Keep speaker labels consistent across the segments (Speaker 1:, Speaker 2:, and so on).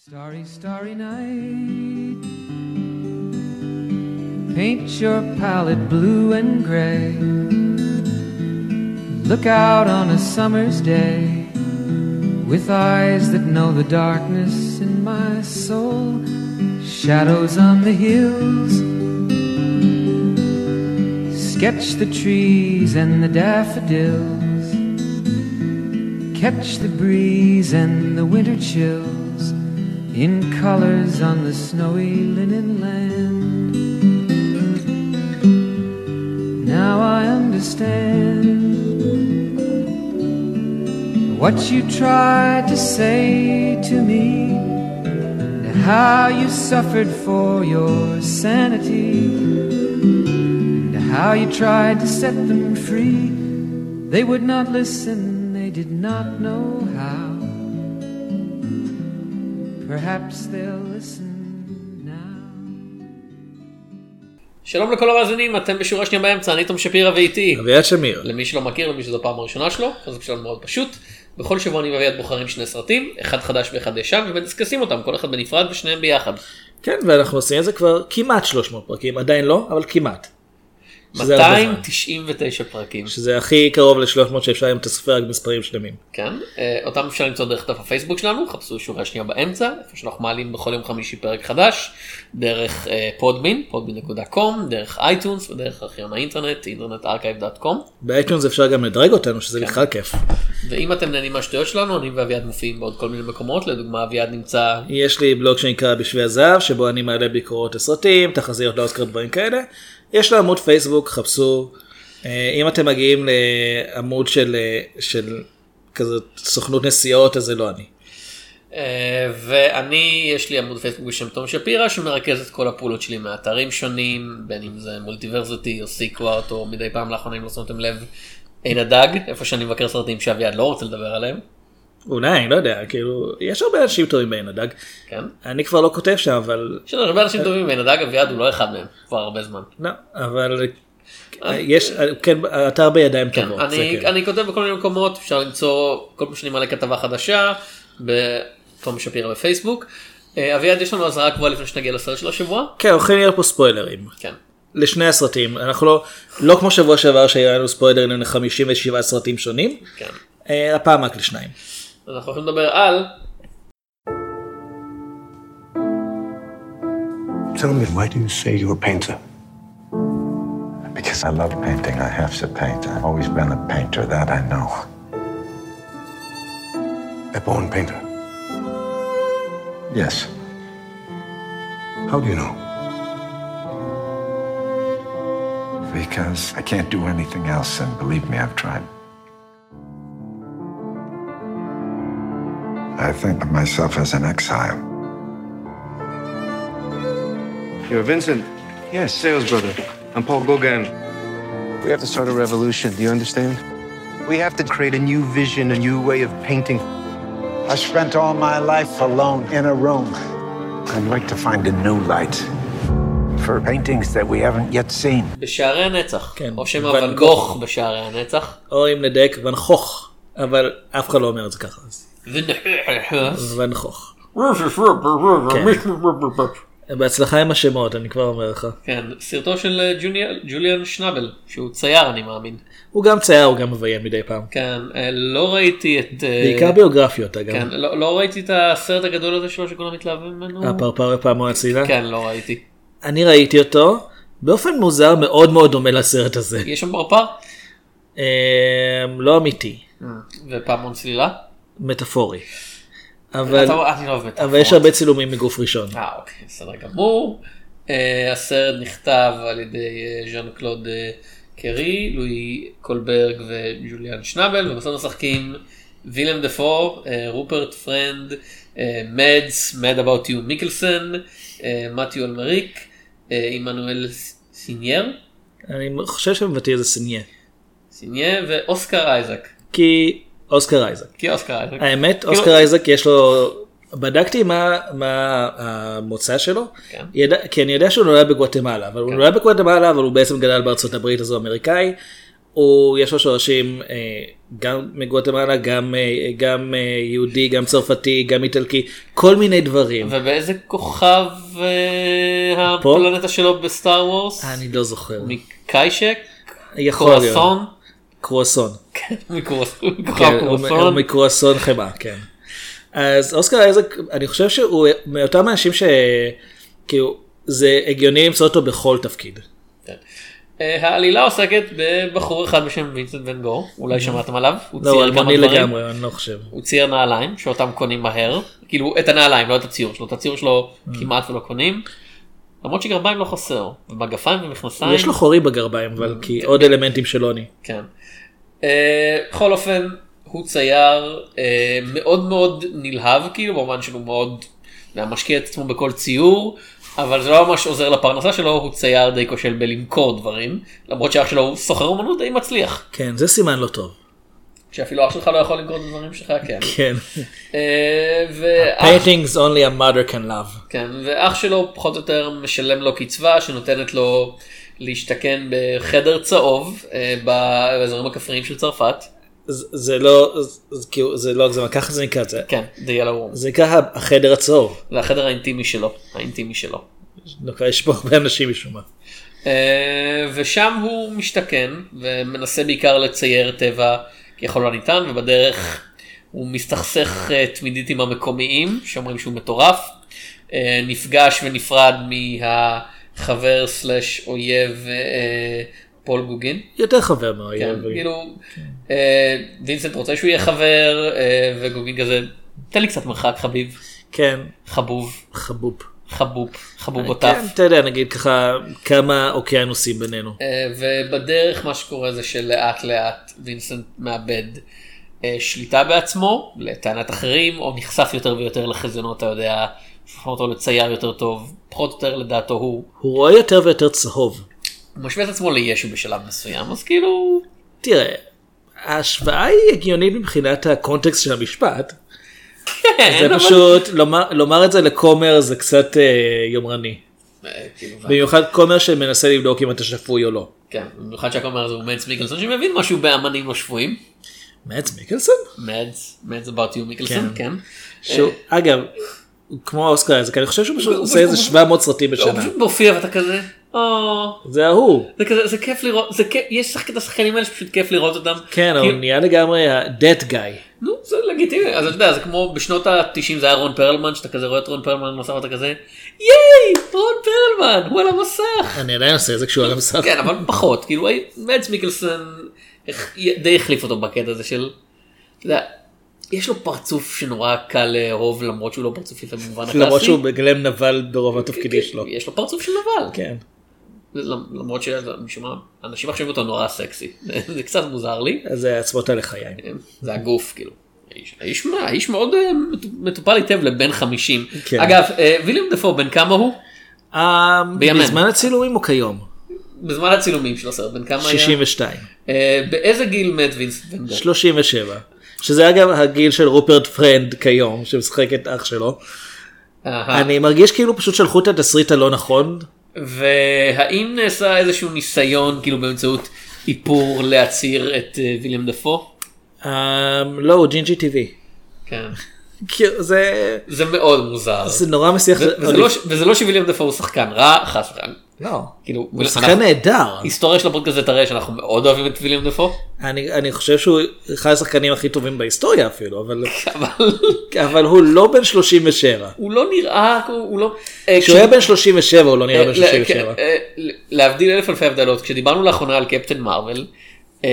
Speaker 1: Starry, starry night. Paint your palette blue and gray. Look out on a summer's day with eyes that know the darkness in my soul. Shadows on the hills. Sketch the trees and the daffodils. Catch the breeze and the winter chills in colors on the snowy linen land. Now I understand what you tried to say to me, and how you suffered for your sanity, and how you tried to set them free. They would not listen, they did not know how. Perhaps they'll listen now.
Speaker 2: שלום לכל המאזינים, אתם בשורה שנייה באמצע, אני תום שפירא ואיתי.
Speaker 3: אביעד שמיר.
Speaker 2: למי שלא מכיר, למי שזו פעם הראשונה שלו, אז שלנו מאוד פשוט. בכל שבוע אני ואביעד בוחרים שני סרטים, אחד חדש ואחד ישן, ומדסקסים אותם, כל אחד בנפרד ושניהם ביחד.
Speaker 3: כן, ואנחנו עושים את זה כבר כמעט 300 פרקים, עדיין לא, אבל כמעט. שזה הרבה זמן.
Speaker 2: 299 פרקים.
Speaker 3: שזה הכי קרוב ל-300 שאפשר אם אתה סופר רק מספרים שלמים.
Speaker 2: כן, אה, אותם אפשר למצוא דרך דף הפייסבוק שלנו, חפשו שורה שנייה באמצע, איפה שאנחנו מעלים בכל יום חמישי פרק חדש, דרך אה, Podbean, Podbean.com, דרך iTunes ודרך ארכיון האינטרנט, internet-archive.com.
Speaker 3: ב iTunes אפשר גם לדרג אותנו, שזה בכלל כיף.
Speaker 2: ואם אתם נהנים מהשטויות שלנו, אני ואביעד מופיעים בעוד כל מיני מקומות, לדוגמה אביעד נמצא...
Speaker 3: יש לי בלוג שנקרא בשביל הזהב, שבו אני מעלה ביקורות לסרטים, תחזיות לאוסקר, דברים כאלה. יש לו עמוד פייסבוק, חפשו. אה, אם אתם מגיעים לעמוד של, אה, של כזאת סוכנות נסיעות, אז זה לא אני.
Speaker 2: אה, ואני, יש לי עמוד פייסבוק בשם תום שפירא, שמרכז את כל הפעולות שלי מאתרים שונים, בין אם זה מולטיברסיטי או סיקווארט, או מדי פעם לאחרונה, אם לא שמתם לב, עין הדג, איפה שאני מבקר סרטים שאביעד לא רוצה לדבר עליהם.
Speaker 3: אולי, אני לא יודע, כאילו, יש הרבה אנשים טובים בעין הדג.
Speaker 2: כן.
Speaker 3: אני כבר לא כותב שם, אבל...
Speaker 2: יש הרבה אנשים טובים בעין הדג, אביעד הוא לא אחד מהם, כבר הרבה זמן.
Speaker 3: לא, אבל יש, כן, האתר בידיים
Speaker 2: כן,
Speaker 3: טובות.
Speaker 2: אני,
Speaker 3: כן.
Speaker 2: אני כותב בכל מיני מקומות, אפשר למצוא כל פעם שאני מעלה כתבה חדשה, בתום שפירא בפייסבוק. אה, אביעד, יש לנו אזהרה קבועה לפני שנגיע לסרט של השבוע.
Speaker 3: כן, הולכים להיות פה ספוילרים.
Speaker 2: כן.
Speaker 3: לשני הסרטים, אנחנו לא, לא כמו שבוע שעבר שהיה לנו ספוילרים ל-57 סרטים שונים,
Speaker 2: כן.
Speaker 3: אה, הפעם רק לשניים.
Speaker 2: אז אנחנו הולכים לדבר על...
Speaker 4: Tell me, why do you say you're a painter?
Speaker 5: Because I love painting. I have to paint. I've always been a painter, that I know.
Speaker 4: A born painter.
Speaker 5: Yes.
Speaker 4: How do you know?
Speaker 5: Because I can't do anything else, and believe me, I've tried. I think of myself as an exile.
Speaker 6: You're Vincent.
Speaker 5: Yes.
Speaker 6: Sales brother. I'm Paul Gauguin.
Speaker 4: We have to start a revolution. Do you understand? We have to create a new vision, a new way of painting.
Speaker 5: I spent all my life alone in a room. I'd like to find a new light for paintings that we haven't yet seen.
Speaker 2: בשערי הנצח,
Speaker 3: כן.
Speaker 2: או שם
Speaker 3: ואן
Speaker 2: ואן גוך בשערי הנצח.
Speaker 3: או אם נדייק ונחוך, אבל אף אחד לא אומר את זה ככה. אז ונחוך. בהצלחה עם השמות, אני כבר אומר לך.
Speaker 2: כן, סרטו של אה, ג'וליאן שנבל, שהוא צייר אני מאמין.
Speaker 3: הוא גם צייר, הוא גם מביים מדי פעם.
Speaker 2: כן, אה, לא ראיתי את... אה,
Speaker 3: בעיקר ביוגרפיות אגב.
Speaker 2: כן, לא לא ראיתי את הסרט הגדול הזה שלו שכולם מתלהבים ממנו.
Speaker 3: הפרפר ופעמו הצילה.
Speaker 2: כן, לא ראיתי.
Speaker 3: אני ראיתי אותו, באופן מוזר מאוד מאוד דומה לסרט הזה.
Speaker 2: יש שם פרפר?
Speaker 3: אמ, לא אמיתי,
Speaker 2: ופעמון צלילה?
Speaker 3: מטאפורי. אבל
Speaker 2: אתה- לא.
Speaker 3: אבל יש הרבה צילומים מגוף ראשון.
Speaker 2: אה אוקיי, בסדר גמור. אה, הסרט נכתב על ידי אה, ז'אן קלוד אה, קרי, לואי קולברג וג'וליאן שנבל, ובסוף משחקים וילם דפו, אה, רופרט פרנד, מדס, Mad About You מיקלסון, מתיו אלמריק, עמנואל סינייר,
Speaker 3: אני חושב שמבטאים את זה סנייה.
Speaker 2: סינייר ואוסקר אייזק.
Speaker 3: כי אוסקר אייזק.
Speaker 2: כי אוסקר אייזק.
Speaker 3: האמת
Speaker 2: כאילו-
Speaker 3: אוסקר אייזק יש לו בדקתי מה מה המוצא שלו
Speaker 2: כן.
Speaker 3: ידע, כי אני יודע שהוא נולד בגואטמלה אבל הוא
Speaker 2: כן.
Speaker 3: נולד בגואטמלה אבל הוא בעצם גדל בארצות הברית אז הוא אמריקאי. הוא יש לו שורשים אה, גם מגואטמלה, גם, אה, גם אה, יהודי, גם צרפתי, גם איטלקי, כל מיני דברים.
Speaker 2: ובאיזה כוכב הפלנטה שלו בסטאר וורס?
Speaker 3: אני לא זוכר.
Speaker 2: מקיישק?
Speaker 3: יכול להיות.
Speaker 2: קרואסון?
Speaker 3: קרואסון. כן,
Speaker 2: קרואסון.
Speaker 3: מקרואסון חמאה, כן. אז אוסקר אייזק, אני חושב שהוא מאותם אנשים שכאילו זה הגיוני למצוא אותו בכל תפקיד.
Speaker 2: אה, העלילה עוסקת בבחור אחד בשם וינסנט ון גור, אולי שמעתם עליו, הוא
Speaker 3: לא,
Speaker 2: צייר כמה דברים,
Speaker 3: לגמרי, אני לא חושב.
Speaker 2: הוא צייר נעליים שאותם קונים מהר, כאילו את הנעליים לא את הציור שלו, את הציור שלו
Speaker 3: Mm.
Speaker 2: כמעט ולא קונים, למרות שגרביים לא חסר, ומגפיים ומכנסיים,
Speaker 3: יש לו חורים בגרביים, אבל כי עוד אלמנטים של עוני.
Speaker 2: כן. אה, בכל אופן הוא צייר אה, מאוד מאוד נלהב כאילו במובן שהוא מאוד משקיע את עצמו בכל ציור אבל זה לא ממש עוזר לפרנסה שלו הוא צייר די כושל בלמכור דברים למרות שאח שלו הוא סוחר אומנות די מצליח
Speaker 3: כן, זה סימן לא טוב.
Speaker 2: שאפילו אח שלך לא יכול למכור את הדברים שלך כן.
Speaker 3: כן.
Speaker 2: אה,
Speaker 3: paintings only a mother can love.
Speaker 2: כן, ואח שלו פחות או יותר משלם לו קצבה שנותנת לו להשתכן בחדר צהוב אה, באזורים הכפריים של צרפת.
Speaker 3: זה לא, זה כאילו, זה לא הגזמה, ככה זה נקרא, זה-
Speaker 2: כן, The Yellow Room.
Speaker 3: זה נקרא החדר הצהוב.
Speaker 2: זה החדר האינטימי שלו, האינטימי שלו.
Speaker 3: דווקא יש פה הרבה אנשים משום מה.
Speaker 2: אה, ושם הוא משתכן ומנסה בעיקר לצייר טבע ככל הניתן ובדרך הוא מסתכסך אה, תמידית עם המקומיים שאומרים שהוא מטורף. נפגש ונפרד מהחבר סלאש אויב אה, פול גוגין.
Speaker 3: יותר חבר מהאויב.
Speaker 2: כן,
Speaker 3: אבל-
Speaker 2: כאילו אה, וינסנט רוצה שהוא יהיה חבר אה, וגוגין כזה תן לי קצת מרחק חביב
Speaker 3: כן,
Speaker 2: חבוב
Speaker 3: חבוב.
Speaker 2: חבוב חבוב עוטף.
Speaker 3: כן, אתה יודע, נגיד ככה, כמה אוקיינוסים בינינו.
Speaker 2: ובדרך מה שקורה זה שלאט לאט וינסנט מאבד שליטה בעצמו לטענת אחרים או נחשף יותר ויותר לחזיונות אתה יודע. שהופכים אותו לצייר יותר טוב פחות או יותר לדעתו הוא
Speaker 3: הוא רואה יותר ויותר צהוב.
Speaker 2: הוא משווה את עצמו לישו בשלב מסוים אז כאילו
Speaker 3: תראה, ההשוואה היא הגיונית מבחינת הקונטקסט של המשפט.
Speaker 2: כן,
Speaker 3: זה פשוט, לומר- לומר את זה לכומר זה קצת אה, יומרני.
Speaker 2: אה, כאילו,
Speaker 3: במיוחד כומר שמנסה לבדוק אם אתה שפוי או לא.
Speaker 2: כן, במיוחד שהכומר הזה הוא מדס מיקלסון שמבין משהו באמנים לא שפויים.
Speaker 3: מאץ מיקלסון?
Speaker 2: מדס about you מיקלסון, כן.
Speaker 3: שהוא, אגב, הוא כמו אוסקר איזק, אני חושב שהוא פשוט עושה איזה
Speaker 2: הוא-
Speaker 3: 700 סרטים
Speaker 2: לא, הוא
Speaker 3: בשנה.
Speaker 2: פשוט מופיע ואתה כזה, "או,
Speaker 3: זה ההוא.
Speaker 2: זה כזה, זה כיף לראות, זה כיף, יש את השחקנים האלה שפשוט כיף לראות אותם.
Speaker 3: כן, הוא נהיה לגמרי ה-dead guy.
Speaker 2: נו, זה לגיטימי, אז אתה יודע, זה כמו בשנות ה-90 זה היה רון פרלמן, שאתה כזה רואה את רון פרלמן במסך ואתה כזה, ייי, רון פרלמן, הוא על המסך.
Speaker 3: אני עדיין עושה את זה כשהוא על המסך.
Speaker 2: כן, אבל פחות, כאילו, מדס מיקלסון די החליף אותו בקטע הזה של, אתה יודע, יש לו פרצוף שנורא קל לאהוב למרות שהוא לא פרצוף יפה במובן הקלאסי.
Speaker 3: למרות שהוא מגלם נבל ברוב התפקידים שלו.
Speaker 2: יש לו פרצוף של נבל.
Speaker 3: כן.
Speaker 2: למרות שמשום מה, אנשים מחשבים אותו נורא סקסי. זה קצת מוזר לי.
Speaker 3: אז זה עצמות על לחיים.
Speaker 2: זה הגוף כאילו. האיש, האיש, מה, האיש מאוד אה, מטו- מטופל היטב לבן 50.
Speaker 3: כן.
Speaker 2: אגב, אה, ויליאם דפו בן כמה הוא?
Speaker 3: אה,
Speaker 2: בימינו.
Speaker 3: בזמן הצילומים או כיום?
Speaker 2: בזמן הצילומים של הסרט, בן כמה היה?
Speaker 3: 62.
Speaker 2: אה, באיזה גיל מת וינסט ון גול?
Speaker 3: 37. שזה אגב הגיל של רופרט פרנד כיום, שמשחק את אח שלו.
Speaker 2: אהה.
Speaker 3: אני מרגיש כאילו פשוט שלחו את התסריט הלא נכון.
Speaker 2: והאם נעשה איזשהו ניסיון כאילו באמצעות איפור להצעיר את אה, ויליאם דפו?
Speaker 3: אה, לא, הוא ג'ינג'י טבעי.
Speaker 2: כן.
Speaker 3: זה
Speaker 2: זה מאוד מוזר.
Speaker 3: זה נורא מסיח.
Speaker 2: וזה לא וזה לא שוויליאם דפו הוא שחקן רע, חס וחלילה.
Speaker 3: לא.
Speaker 2: כאילו,
Speaker 3: הוא שחקן נהדר.
Speaker 2: היסטוריה של הפודקאסט הזה תראה שאנחנו מאוד אוהבים את ויליאם דפו,
Speaker 3: אני אני חושב שהוא אחד השחקנים הכי טובים בהיסטוריה אפילו, אבל
Speaker 2: אבל
Speaker 3: אבל הוא לא בן 37.
Speaker 2: הוא לא נראה, הוא לא... אה,
Speaker 3: כשהוא היה בן 37 הוא לא נראה בן
Speaker 2: אה,
Speaker 3: 37.
Speaker 2: אה, להבדיל אלף אלפי הבדלות, כשדיברנו לאחרונה על קפטן מרוויל,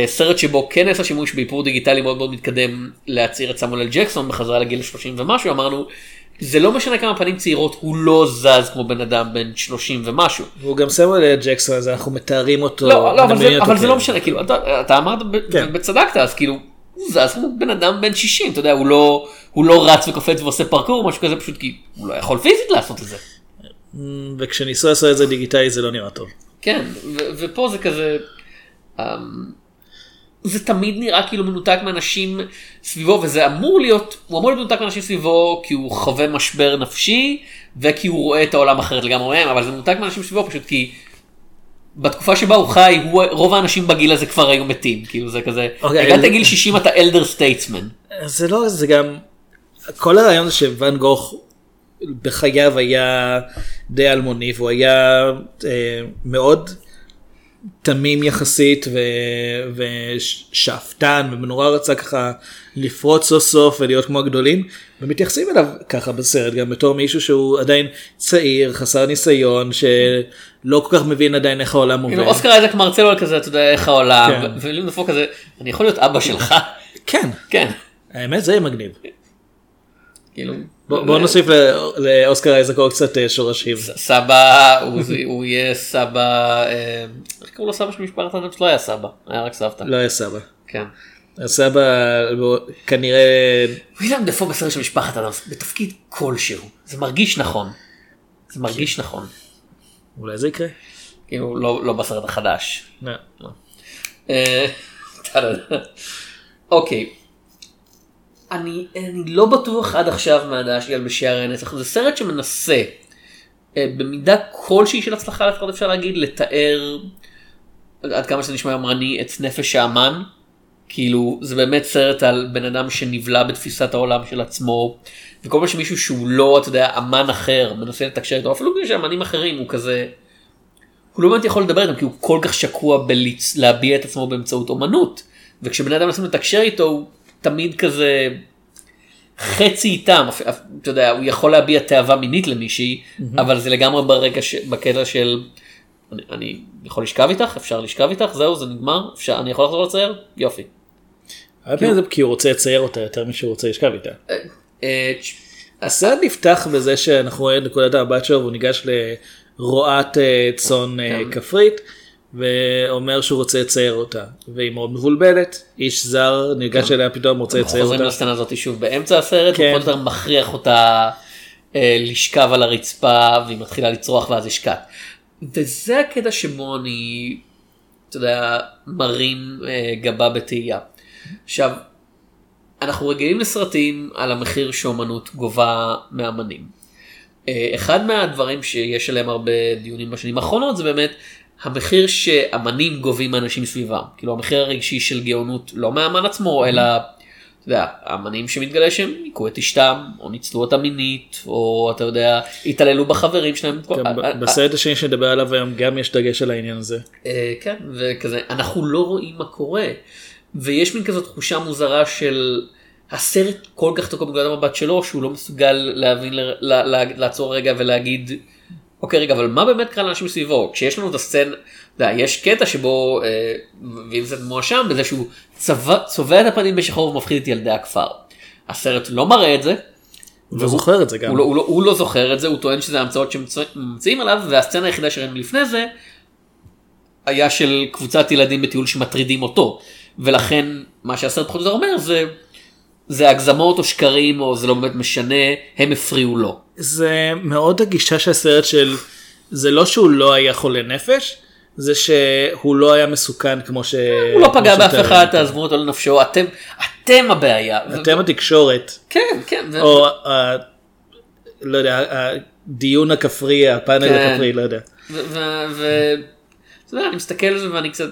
Speaker 2: סרט שבו כן נעשה שימוש באיפור דיגיטלי מאוד מאוד מתקדם להצהיר את סמואל אל ג'קסון בחזרה לגיל 30 ומשהו, אמרנו, זה לא משנה כמה פנים צעירות, הוא לא זז כמו בן אדם בן 30 ומשהו.
Speaker 3: והוא גם סמואל ג'קסון אז אנחנו מתארים אותו.
Speaker 2: לא, לא, אבל זה-
Speaker 3: אותו
Speaker 2: אבל זה לא
Speaker 3: כאלה.
Speaker 2: משנה, כאילו, אתה אתה אמרת
Speaker 3: כן.
Speaker 2: וצדקת, אז כאילו, הוא זז כמו בן אדם בן 60, אתה יודע, הוא לא- הוא לא רץ וקופץ ועושה פרקור או משהו כזה, פשוט כי הוא לא יכול פיזית לעשות את זה.
Speaker 3: וכשניסו לעשות את זה דיגיטלי זה לא נראה טוב.
Speaker 2: כן, ו- ופה זה כזה, אמ, זה תמיד נראה כאילו מנותק מאנשים סביבו, וזה אמור להיות, הוא אמור להיות מנותק מאנשים סביבו כי הוא חווה משבר נפשי, וכי הוא רואה את העולם אחרת לגמרי מהם, אבל זה מנותק מאנשים סביבו פשוט כי בתקופה שבה הוא חי, הוא, רוב האנשים בגיל הזה כבר היו מתים, כאילו זה כזה,
Speaker 3: אוקיי,
Speaker 2: הגעת
Speaker 3: זה-
Speaker 2: לגיל 60 אתה אלדר סטייטסמן.
Speaker 3: זה לא, זה גם, כל הרעיון שוואן גוך בחייו היה די אלמוני והוא היה אה, מאוד תמים יחסית ו- ושאפתן ונורא רצה ככה לפרוץ סוף סוף ולהיות כמו הגדולים ומתייחסים אליו ככה בסרט גם בתור מישהו שהוא עדיין צעיר חסר ניסיון שלא כל כך מבין עדיין איך העולם עובד.
Speaker 2: אוסקר אייזק מרצה לו על כזה, אתה יודע איך העולם,
Speaker 3: כן.
Speaker 2: ו- ולין דפו כזה, אני יכול להיות אבא שלך?
Speaker 3: כן,
Speaker 2: כן.
Speaker 3: האמת זה מגניב.
Speaker 2: כאילו,
Speaker 3: בוא בוא נוסיף לאוסקר אייזק עוד קצת אה, שורשים.
Speaker 2: סבא, הוא- הוא יהיה סבא, אה, איך קראו לו סבא של משפחת אדמס? לא היה סבא, היה רק סבתא.
Speaker 3: לא היה סבא.
Speaker 2: כן.
Speaker 3: הסבא כנראה
Speaker 2: וויליאם דפו בסרט של משפחת אדמס, בתפקיד כלשהו, זה מרגיש נכון. זה מרגיש נכון.
Speaker 3: אולי זה יקרה.
Speaker 2: כאילו, לא לא בסרט החדש.
Speaker 3: לא.
Speaker 2: אה. אוקיי. אני, אני לא בטוח עד עכשיו מהדעה שלי על בשערי הנצח, זה סרט שמנסה אה, במידה כלשהי של הצלחה לפחות אפשר להגיד לתאר עד כמה שזה נשמע יומרני את נפש האמן. כאילו זה באמת סרט על בן אדם שנבלע בתפיסת העולם של עצמו וכל פעם שמישהו שהוא לא אתה יודע אמן אחר מנסה לתקשר איתו אפילו בגלל שאמנים אחרים הוא כזה. הוא לא באמת יכול לדבר איתם כי הוא כל כך שקוע בלהביע את עצמו באמצעות אומנות וכשבן אדם מנסים לתקשר איתו הוא תמיד כזה חצי איתם. אתה יודע הוא יכול להביע תאווה מינית למישהי אבל זה לגמרי ברגע ש... בקטע של אני, אני יכול לשכב איתך? אפשר לשכב איתך? זהו זה נגמר? אפשר אני יכול לחזור לצייר? יופי.
Speaker 3: הרבה פעמים זה כי הוא רוצה לצייר אותה יותר משהוא רוצה לשכב איתה.
Speaker 2: אה, תש-
Speaker 3: הסרט נפתח בזה שאנחנו רואים את נקודת המבט שלו והוא ניגש לרועת אה, צאן אה,
Speaker 2: כן.
Speaker 3: כפרית ואומר שהוא רוצה לצייר אותה והיא מאוד מבולבלת איש זר ניגש אליה פתאום רוצה
Speaker 2: אנחנו
Speaker 3: לצייר
Speaker 2: חוזרים
Speaker 3: אותה.
Speaker 2: לסצנה הזאת שוב באמצע הסרט,
Speaker 3: כן.
Speaker 2: הוא פחות או יותר מכריח אותה אה, לשכב על הרצפה והיא מתחילה לצרוח ואז השקעת. וזה הקטע שבו אני, אתה יודע, מרים אה, גבה בתהייה. עכשיו, אנחנו רגילים לסרטים על המחיר שאומנות גובה מאמנים. אה, אחד מהדברים שיש עליהם הרבה דיונים בשנים האחרונות זה באמת המחיר שאמנים גובים מאנשים סביבם. כאילו המחיר הרגשי של גאונות לא מהאמן עצמו אלא אתה יודע, האמנים שמתגלה שהם היכו את אשתם או ניצלו אותה מינית או אתה יודע התעללו בחברים שלהם. אה,
Speaker 3: בסרט השני שנדבר עליו היום גם יש דגש על העניין הזה.
Speaker 2: אה, כן, וכזה, אנחנו לא רואים מה קורה. ויש מין כזאת תחושה מוזרה של הסרט כל כך תקוע בנקודת המבט שלו, שהוא לא מסוגל להבין, לעצור רגע ולהגיד, אוקיי רגע, אבל מה באמת קרה לאנשים סביבו? כשיש לנו את הסצנה, יודע, יש קטע שבו אה, וינסנט מואשם בזה שהוא צבע, צובע את הפנים בשחור ומפחיד את ילדי הכפר. הסרט לא מראה את זה,
Speaker 3: הוא זוכר את זה גם.
Speaker 2: הוא לא, הוא, לא, הוא לא זוכר את זה, הוא טוען שזה המצאות שממציאים עליו, והסצנה היחידה שראינו לפני זה, היה של קבוצת ילדים בטיול שמטרידים אותו. ולכן מה שהסרט פחות או יותר אומר זה, זה הגזמות או שקרים או זה לא באמת משנה, הם הפריעו לו.
Speaker 3: זה מאוד הגישה של הסרט של זה לא שהוא לא היה חולה נפש זה שהוא לא היה מסוכן כמו ש...
Speaker 2: הוא לא פגע באף. אחד, תעזבו אותו לנפשו, אתם, אתם הבעיה.
Speaker 3: אתם התקשורת
Speaker 2: כן, כן.
Speaker 3: או ה- לא יודע הדיון הכפרי הפאנל
Speaker 2: כן.
Speaker 3: הכפרי לא יודע.
Speaker 2: ו- ו- ו- אתה יודע, אני מסתכל על זה ואני קצת,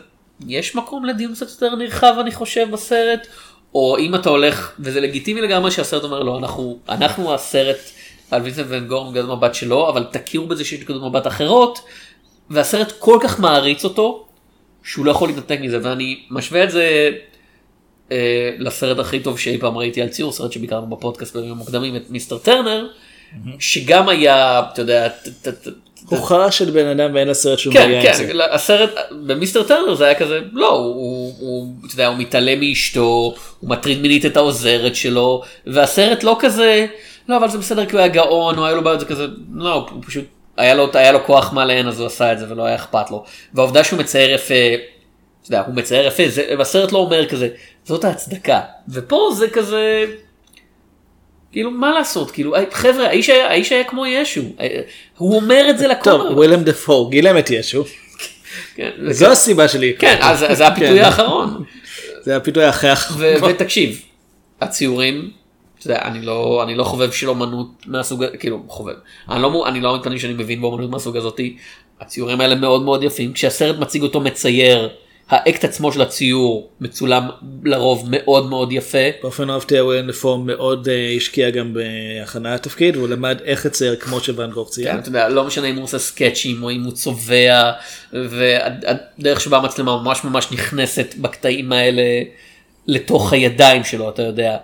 Speaker 2: יש מקום לדיון קצת יותר נרחב אני חושב בסרט, או אם אתה הולך, וזה לגיטימי לגמרי שהסרט אומר לא, אנחנו, אנחנו הסרט על וינסנט ון גור מנקודת מבט שלו, אבל תכירו בזה שיש נקודות מבט אחרות, והסרט כל כך מעריץ אותו, שהוא לא יכול להתנתק מזה, ואני משווה את זה אה, לסרט הכי טוב שאי פעם ראיתי על ציור, סרט שביקרנו בפודקאסט בימים המוקדמים, את מיסטר טרנר, שגם היה, אתה יודע,
Speaker 3: הוא חרש של בן אדם ואין לסרט שום
Speaker 2: כן,
Speaker 3: בעיה עם
Speaker 2: כן,
Speaker 3: זה.
Speaker 2: הסרט במיסטר טרנר זה היה כזה, לא, הוא, הוא, אתה יודע, הוא מתעלם מאשתו, הוא מטריד מינית את העוזרת שלו, והסרט לא כזה, לא, אבל זה בסדר כי הוא היה גאון, או היה לו בעיות, זה כזה, לא, הוא פשוט, היה לו, היה לו כוח להן אז הוא עשה את זה ולא היה אכפת לו. והעובדה שהוא מצייר יפה, אתה יודע, הוא מצייר יפה, זה, הסרט לא אומר כזה, זאת ההצדקה. ופה זה כזה, כאילו מה לעשות, כאילו, חבר'ה, האיש היה, האיש היה כמו ישו, הוא אומר את זה לכל
Speaker 3: טוב ווילם דפו גילם את ישו.
Speaker 2: כן,
Speaker 3: זו הסיבה שלי.
Speaker 2: כן, אז אז זה הפיתוי
Speaker 3: כן.
Speaker 2: האחרון.
Speaker 3: זה הפיתוי אחרי האחרון.
Speaker 2: ותקשיב, הציורים, יודע, אני לא, אני לא חובב של אומנות מהסוג, כאילו חובב, אני לא, אני לא מתכוון שאני מבין באומנות מהסוג הזאתי, הציורים האלה מאוד מאוד יפים, כשהסרט מציג אותו מצייר, האקט עצמו של הציור מצולם לרוב מאוד מאוד יפה.
Speaker 3: באופן אהבתי הווילן דפור מאוד אה, השקיע גם בהכנה לתפקיד והוא למד איך לצייר כמו שוואן גוך צייר.
Speaker 2: כן, אתה יודע, לא משנה אם הוא עושה סקצ'ים או אם הוא צובע, והדרך שבה המצלמה ממש ממש נכנסת בקטעים האלה לתוך הידיים שלו, אתה יודע.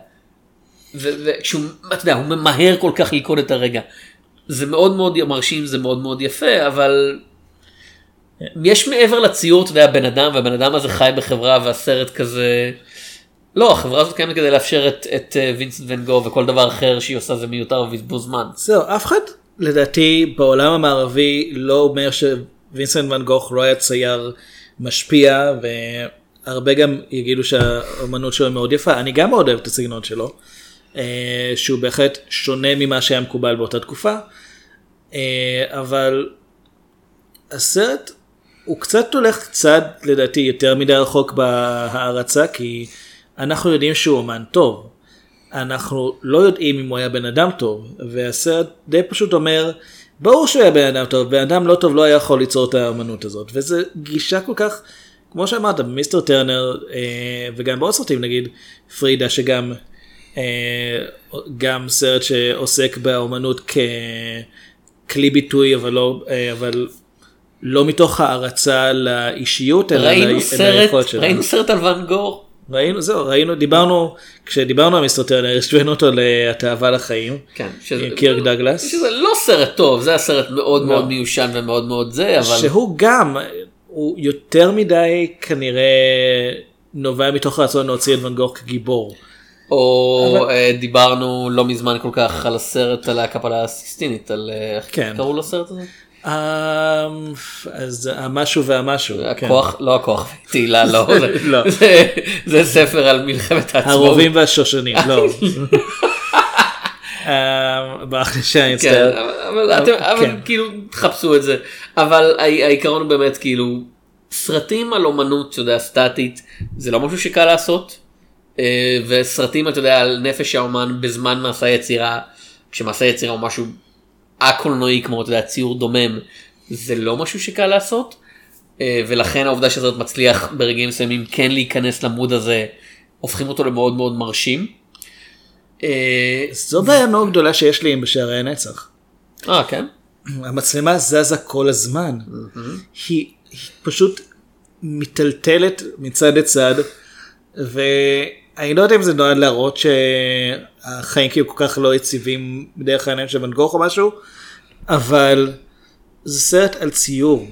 Speaker 2: וכשהוא, אתה יודע, הוא ממהר כל כך ללכוד את הרגע. זה מאוד מאוד מרשים, זה מאוד מאוד יפה, אבל יש מעבר לציור, אתה יודע, בן אדם, והבן אדם הזה חי בחברה והסרט כזה... לא, החברה הזאת קיימת כדי לאפשר את, את וינסנט ון גו וכל דבר אחר שהיא עושה זה מיותר ובזבוז זמן.
Speaker 3: זהו, אף אחד לדעתי בעולם המערבי לא אומר שווינסנט ון גוך לא היה צייר משפיע והרבה גם יגידו שהאמנות שלו מאוד יפה. אני גם מאוד אוהב את הסגנון שלו, שהוא בהחלט שונה ממה שהיה מקובל באותה תקופה, אה, אבל הסרט הוא קצת הולך קצת לדעתי יותר מדי רחוק בהערצה כי אנחנו יודעים שהוא אומן טוב. אנחנו לא יודעים אם הוא היה בן אדם טוב והסרט די פשוט אומר ברור שהוא היה בן אדם טוב בן אדם לא טוב לא היה יכול ליצור את האמנות הזאת וזה גישה כל כך כמו שאמרת מיסטר טרנר אה, וגם בעוד סרטים נגיד פרידה שגם אה, גם סרט שעוסק באמנות ככלי ביטוי אבל לא אה, אבל לא מתוך הערצה לאישיות אלא
Speaker 2: ראינו סרט,
Speaker 3: ליכולת שלנו.
Speaker 2: ראינו סרט על ואן גור.
Speaker 3: ראינו זהו ראינו דיברנו כשדיברנו על מיסטר טרנר השווינו אותו לתאווה לחיים
Speaker 2: כן, שזה,
Speaker 3: עם קירק דגלס
Speaker 2: שזה לא סרט טוב, זה היה סרט מאוד
Speaker 3: לא.
Speaker 2: מאוד מיושן ומאוד מאוד זה, אבל...
Speaker 3: שהוא גם הוא יותר מדי כנראה נובע מתוך הרצון להוציא את ואן גוך כגיבור.
Speaker 2: או
Speaker 3: אבל-
Speaker 2: אה, דיברנו לא מזמן כל כך על הסרט על הקפלה הסיסטינית, על אה, איך
Speaker 3: כן.
Speaker 2: קראו לסרט הזה?
Speaker 3: אמ, אז המשהו והמשהו. כן.
Speaker 2: הכוח, לא הכוח תהילה, לא, זה-
Speaker 3: לא.
Speaker 2: זה- זה ספר על מלחמת העצמאות.
Speaker 3: הרובים והשושנים לא. לי שאני
Speaker 2: כן,
Speaker 3: מצטער.
Speaker 2: אבל-
Speaker 3: כן.
Speaker 2: כאילו תחפשו את זה, אבל הע- העיקרון באמת כאילו סרטים על אומנות, אתה יודע, סטטית, זה לא משהו שקל לעשות, וסרטים, אתה יודע, על נפש האומן בזמן מעשה יצירה, כשמעשה יצירה הוא משהו א-קולנועי כמו, אתה יודע, ציור דומם, זה לא משהו שקל לעשות, אה, ולכן העובדה שהסרט מצליח ברגעים מסוימים כן להיכנס למוד הזה, הופכים אותו למאוד מאוד מרשים. אה,
Speaker 3: זו בעיה מאוד גדולה שיש לי עם בשערי הנצח.
Speaker 2: אה, כן?
Speaker 3: המצלמה זזה כל הזמן. היא, היא פשוט מיטלטלת מצד לצד, ואני לא יודע אם זה נועד להראות שהחיים כאילו כל כך לא יציבים בדרך העניין של ואן גוך או משהו, אבל זה סרט על ציור.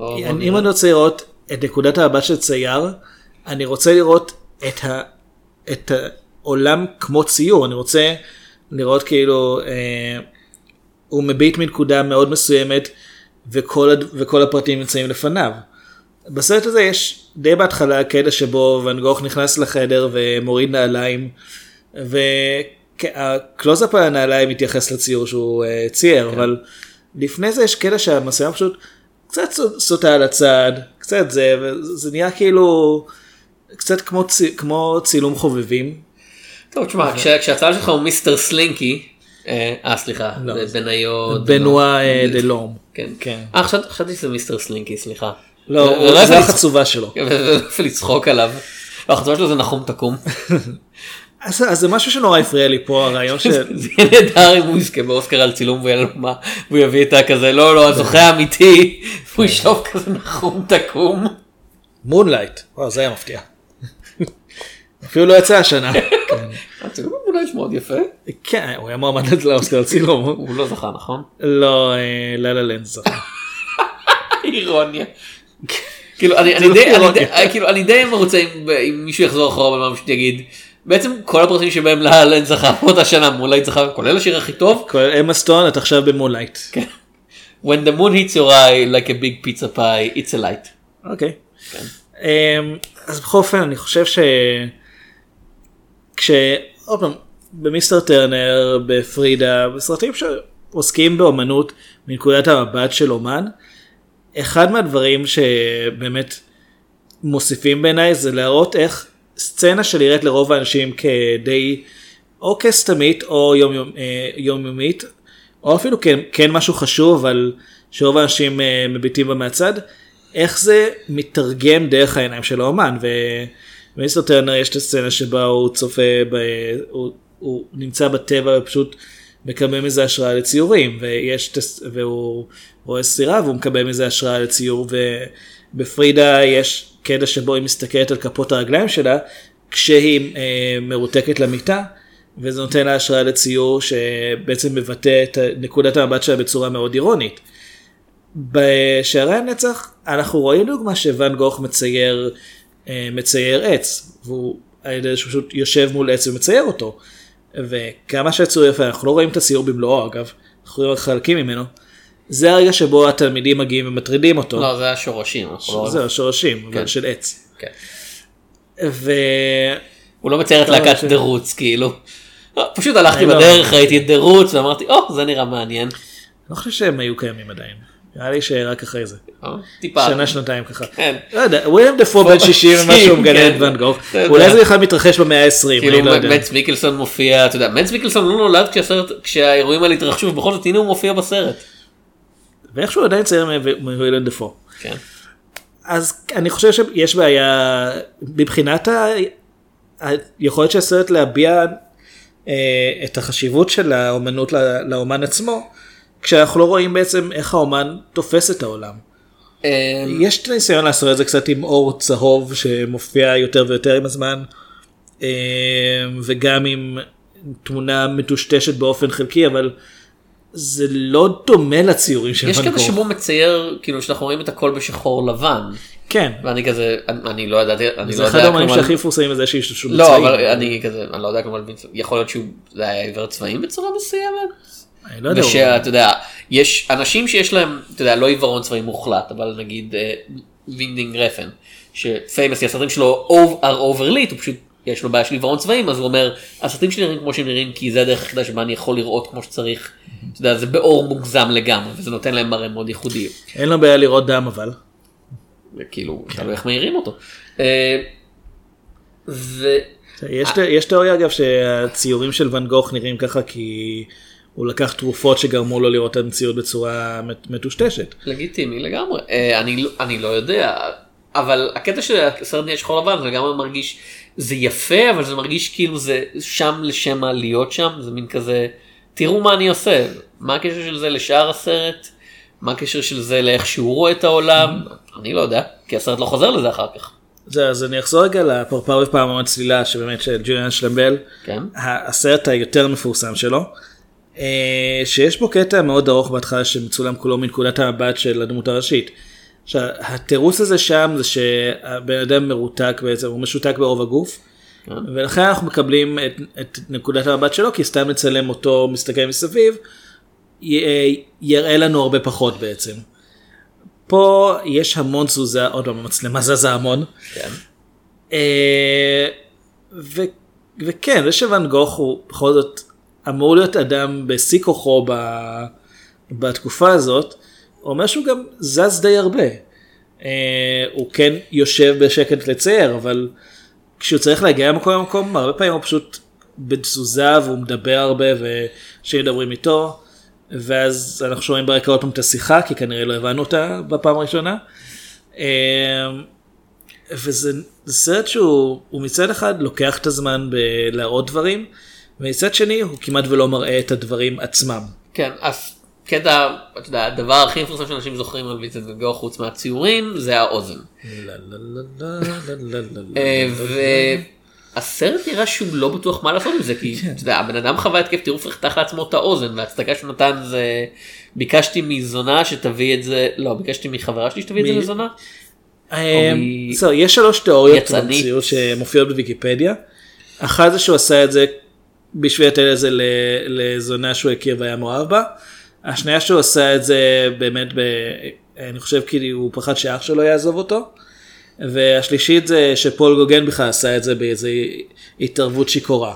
Speaker 3: אני-. אם אני רוצה לראות את נקודת המבט של צייר, אני רוצה לראות את, ה, את העולם כמו ציור, אני רוצה לראות כאילו אה, הוא מביט מנקודה מאוד מסוימת וכל, וכל הפרטים נמצאים לפניו. בסרט הזה יש די בהתחלה קטע שבו ואן גוך נכנס לחדר ומוריד נעליים והקלוזאפ על הנעליים מתייחס לציור שהוא אה, צייר אבל לפני זה יש קטע שהמצלמה פשוט קצת סו- סוטה על הצד קצת זה וזה נראה כאילו קצת כמו, צי, כמו צילום חובבים.
Speaker 2: טוב, תשמע, כש- כשהצלם שלך הוא מיסטר סלינקי, אה, אה, סליחה,
Speaker 3: לא,
Speaker 2: בניו...
Speaker 3: בנועה אה, דלום.
Speaker 2: כן.
Speaker 3: כן.
Speaker 2: אה, חשבתי חשבתי שזה מיסטר סלינקי, סליחה.
Speaker 3: לא,
Speaker 2: ו-
Speaker 3: הוא-
Speaker 2: ולא
Speaker 3: זה
Speaker 2: יפה
Speaker 3: החצובה שלו.
Speaker 2: יפה לצחוק עליו. החצובה שלו זה נחום תקום.
Speaker 3: אז, אז זה משהו שנורא הפריע לי פה הרעיון של...
Speaker 2: זה יהיה נהדר אם הוא יזכה באוסקר על צילום והוא יביא את הכזה, לא, לא, הזוכה האמיתי, והוא ישוב כזה נחום תקום.
Speaker 3: מונלייט. וואו זה היה מפתיע. אפילו לא יצא השנה.
Speaker 2: הצילום אולי מאוד יפה.
Speaker 3: כן, הוא היה מועמד לאוסקר על צילום.
Speaker 2: הוא לא זכה, נכון?
Speaker 3: לא, אה, לה לה לנד זכה.
Speaker 2: אירוניה. כאילו אני די
Speaker 3: לא
Speaker 2: כאילו אני די מרוצה אם- מישהו יחזור אחורה ומה פשוט יגיד. בעצם כל הפרטים שבהם לה לה לנד זכה באותה שנה מונלייט זכה כולל השיר הכי טוב.
Speaker 3: כולל אמה סטון את עכשיו במונלייט.
Speaker 2: כן. When the moon hits your eye like a big pizza pie it's a light.
Speaker 3: אוקיי. אמ, אז בכל אופן אני חושב ש... כש... עוד פעם, במיסטר טרנר, בפרידה, בסרטים שעוסקים באומנות מנקודת המבט של אומן, אחד מהדברים שבאמת מוסיפים בעיניי זה להראות איך סצנה שנראית לרוב האנשים כדי או כסתמית או אה, יומיומית או אפילו כן, כן משהו חשוב, אבל שרוב האנשים אה, מביטים בה מהצד, איך זה מתרגם דרך העיניים של האומן. ומיסטר טרנר יש את הסצנה שבה הוא צופה, ב, הוא, הוא נמצא בטבע ופשוט מקבל מזה השראה לציורים, ויש, והוא רואה סירה והוא מקבל מזה השראה לציור, ובפרידה יש קטע שבו היא מסתכלת על כפות הרגליים שלה, כשהיא אה, מרותקת למיטה. וזה נותן לה השראה לציור שבעצם מבטא את נקודת המבט שלה בצורה מאוד אירונית. בשערי הנצח אנחנו רואים דוגמה שוואן גוך מצייר, אה, מצייר עץ, והוא על ידי זה שהוא פשוט יושב מול עץ ומצייר אותו. וכמה שהציור יפה, אנחנו לא רואים את הציור במלואו אגב, אנחנו רואים רק חלקים ממנו. זה הרגע שבו התלמידים מגיעים ומטרידים אותו.
Speaker 2: לא, זה השורשים. לא-
Speaker 3: זהו, שורשים, אבל
Speaker 2: כן.
Speaker 3: של עץ.
Speaker 2: כן.
Speaker 3: ו...
Speaker 2: הוא לא מצייר את
Speaker 3: לא,
Speaker 2: להקת
Speaker 3: ש-
Speaker 2: דה רוץ כאילו. לא, פשוט הלכתי
Speaker 3: אני לא-
Speaker 2: בדרך ראיתי את דה רוץ ואמרתי או זה נראה מעניין.
Speaker 3: לא חושב שהם היו קיימים עדיין. נראה לי שרק אחרי זה.
Speaker 2: טיפה.
Speaker 3: שנה שנתיים ככה.
Speaker 2: כן.
Speaker 3: לא יודע, וויליאם דפו בן 60 ומשהו מגלה. את ואן גוך. אולי זה בכלל מתרחש במאה ה-20,
Speaker 2: כאילו
Speaker 3: אני לא יודע.
Speaker 2: מנס מיקלסון מופיע אתה יודע מנס מיקלסון לא נולד כשהאירועים האלה התרחשו ובכל זאת הנה הוא מופיע בסרט.
Speaker 3: ואיכשהו עדיין צעיר מ- מוויליאם דפו.
Speaker 2: כן.
Speaker 3: אז אני חושב שיש בעיה מבחינת. היכולת של הסרט להביע אה, את החשיבות של האומנות לאומן עצמו, כשאנחנו לא רואים בעצם איך האומן תופס את העולם.
Speaker 2: אה,
Speaker 3: יש את הניסיון לעשות את זה קצת עם אור צהוב שמופיע יותר ויותר עם הזמן, אה, וגם עם תמונה מטושטשת באופן חלקי, אבל זה לא דומה לציורים של
Speaker 2: יש
Speaker 3: ואן
Speaker 2: כזה
Speaker 3: גוך.
Speaker 2: שבו מצייר כאילו שאנחנו רואים את הכל בשחור לבן
Speaker 3: כן,
Speaker 2: ואני כזה אני- אני לא ידעתי אני
Speaker 3: זה
Speaker 2: לא
Speaker 3: אחד
Speaker 2: כלום על-
Speaker 3: שהכי מפורסמים בזה שהשתמשו
Speaker 2: לא
Speaker 3: בצבעים.
Speaker 2: אבל אני כזה אני לא יודע וינסנט יכול להיות שהוא היה עיוור צבעים בצורה מסוימת.
Speaker 3: אני לא יודע,
Speaker 2: ושאתה יודע יש אנשים שיש להם אתה יודע לא עיוורון צבעים מוחלט אבל נגיד אה, וינדינג רפן ש famously הסרטים שלו are overlit הוא פשוט יש לו בעיה של עיוורון צבעים אז הוא אומר הסרטים שלי נראים כמו שהם נראים כי זה הדרך היחידה שבה אני יכול לראות כמו שצריך. אתה יודע, זה באור מוגזם לגמרי וזה נותן להם מראה מאוד ייחודי.
Speaker 3: אין לו בעיה לראות דם אבל.
Speaker 2: כאילו תלוי איך מאירים אותו. אה.
Speaker 3: יש, יש תיאוריה אגב שהציורים של ואן גוך נראים ככה כי הוא לקח תרופות שגרמו לו לראות את המציאות בצורה מט- מטושטשת.
Speaker 2: לגיטימי לגמרי אה, אני לא- אני לא יודע אבל הקטע של הסרט נהיה שחור לבן זה לגמרי מרגיש זה יפה אבל זה מרגיש כאילו זה שם לשם להיות שם זה מין כזה תראו מה אני עושה מה הקשר של זה לשאר הסרט מה הקשר של זה לאיך שהוא רואה את העולם אני לא יודע כי הסרט לא חוזר לזה אחר כך.
Speaker 3: זה, אז אני אחזור רגע לפרפר ופעמון צלילה שבאמת של ג'וליאן שלמבל,
Speaker 2: כן.
Speaker 3: הסרט היותר מפורסם שלו, שיש בו קטע מאוד ארוך בהתחלה שמצולם כולו מנקודת המבט של הדמות הראשית. עכשיו, התירוץ הזה שם זה שהבן אדם מרותק בעצם, הוא משותק ברוב הגוף,
Speaker 2: כן.
Speaker 3: ולכן אנחנו מקבלים את, את נקודת המבט שלו, כי סתם לצלם אותו מסתכל מסביב, י, אה, יראה לנו הרבה פחות בעצם. פה יש המון תזוזה, עוד פעם המצלמה זזה המון.
Speaker 2: כן.
Speaker 3: אה, ו, וכן, זה שוואן גוך הוא בכל זאת אמור להיות אדם בשיא כוחו ב, בתקופה הזאת, אומר שהוא גם זז די הרבה. אה, הוא כן יושב בשקט לצייר, אבל כשהוא צריך להגיע ממקום למקום, הרבה פעמים הוא פשוט בתזוזה והוא מדבר הרבה ואנשים מדברים איתו, ואז אנחנו שומעים ברקע עוד פעם את השיחה, כי כנראה לא הבנו אותה בפעם הראשונה. אה, וזה זה סרט שהוא הוא מצד אחד לוקח את הזמן בלהראות דברים, ומצד שני הוא כמעט ולא מראה את הדברים עצמם.
Speaker 2: כן, אז קטע, אתה יודע, הדבר הכי מפורסם שאנשים זוכרים על ויצנט ון גוך חוץ מהציורים זה האוזן. והסרט נראה שהוא לא בטוח מה לעשות עם זה, כי
Speaker 3: כן.
Speaker 2: אתה יודע, הבן אדם חווה התקף טירוף וחתך לעצמו את האוזן, וההצדקה שהוא נתן זה, ביקשתי מזונה שתביא את זה, לא, ביקשתי מחברה שלי שתביא את זה לזונה.
Speaker 3: אה, יש שלוש תיאוריות. במציאות שמופיעות בוויקיפדיה. אחת זה שהוא עשה את זה בשביל לתת את זה לזונה שהוא הכיר והיה מאוהב בה. השנייה שהוא עשה את זה באמת, ב... אני חושב כי הוא פחד שאח שלו יעזוב אותו. והשלישית זה שפול גוגן בכלל עשה את זה באיזה התערבות שיכורה.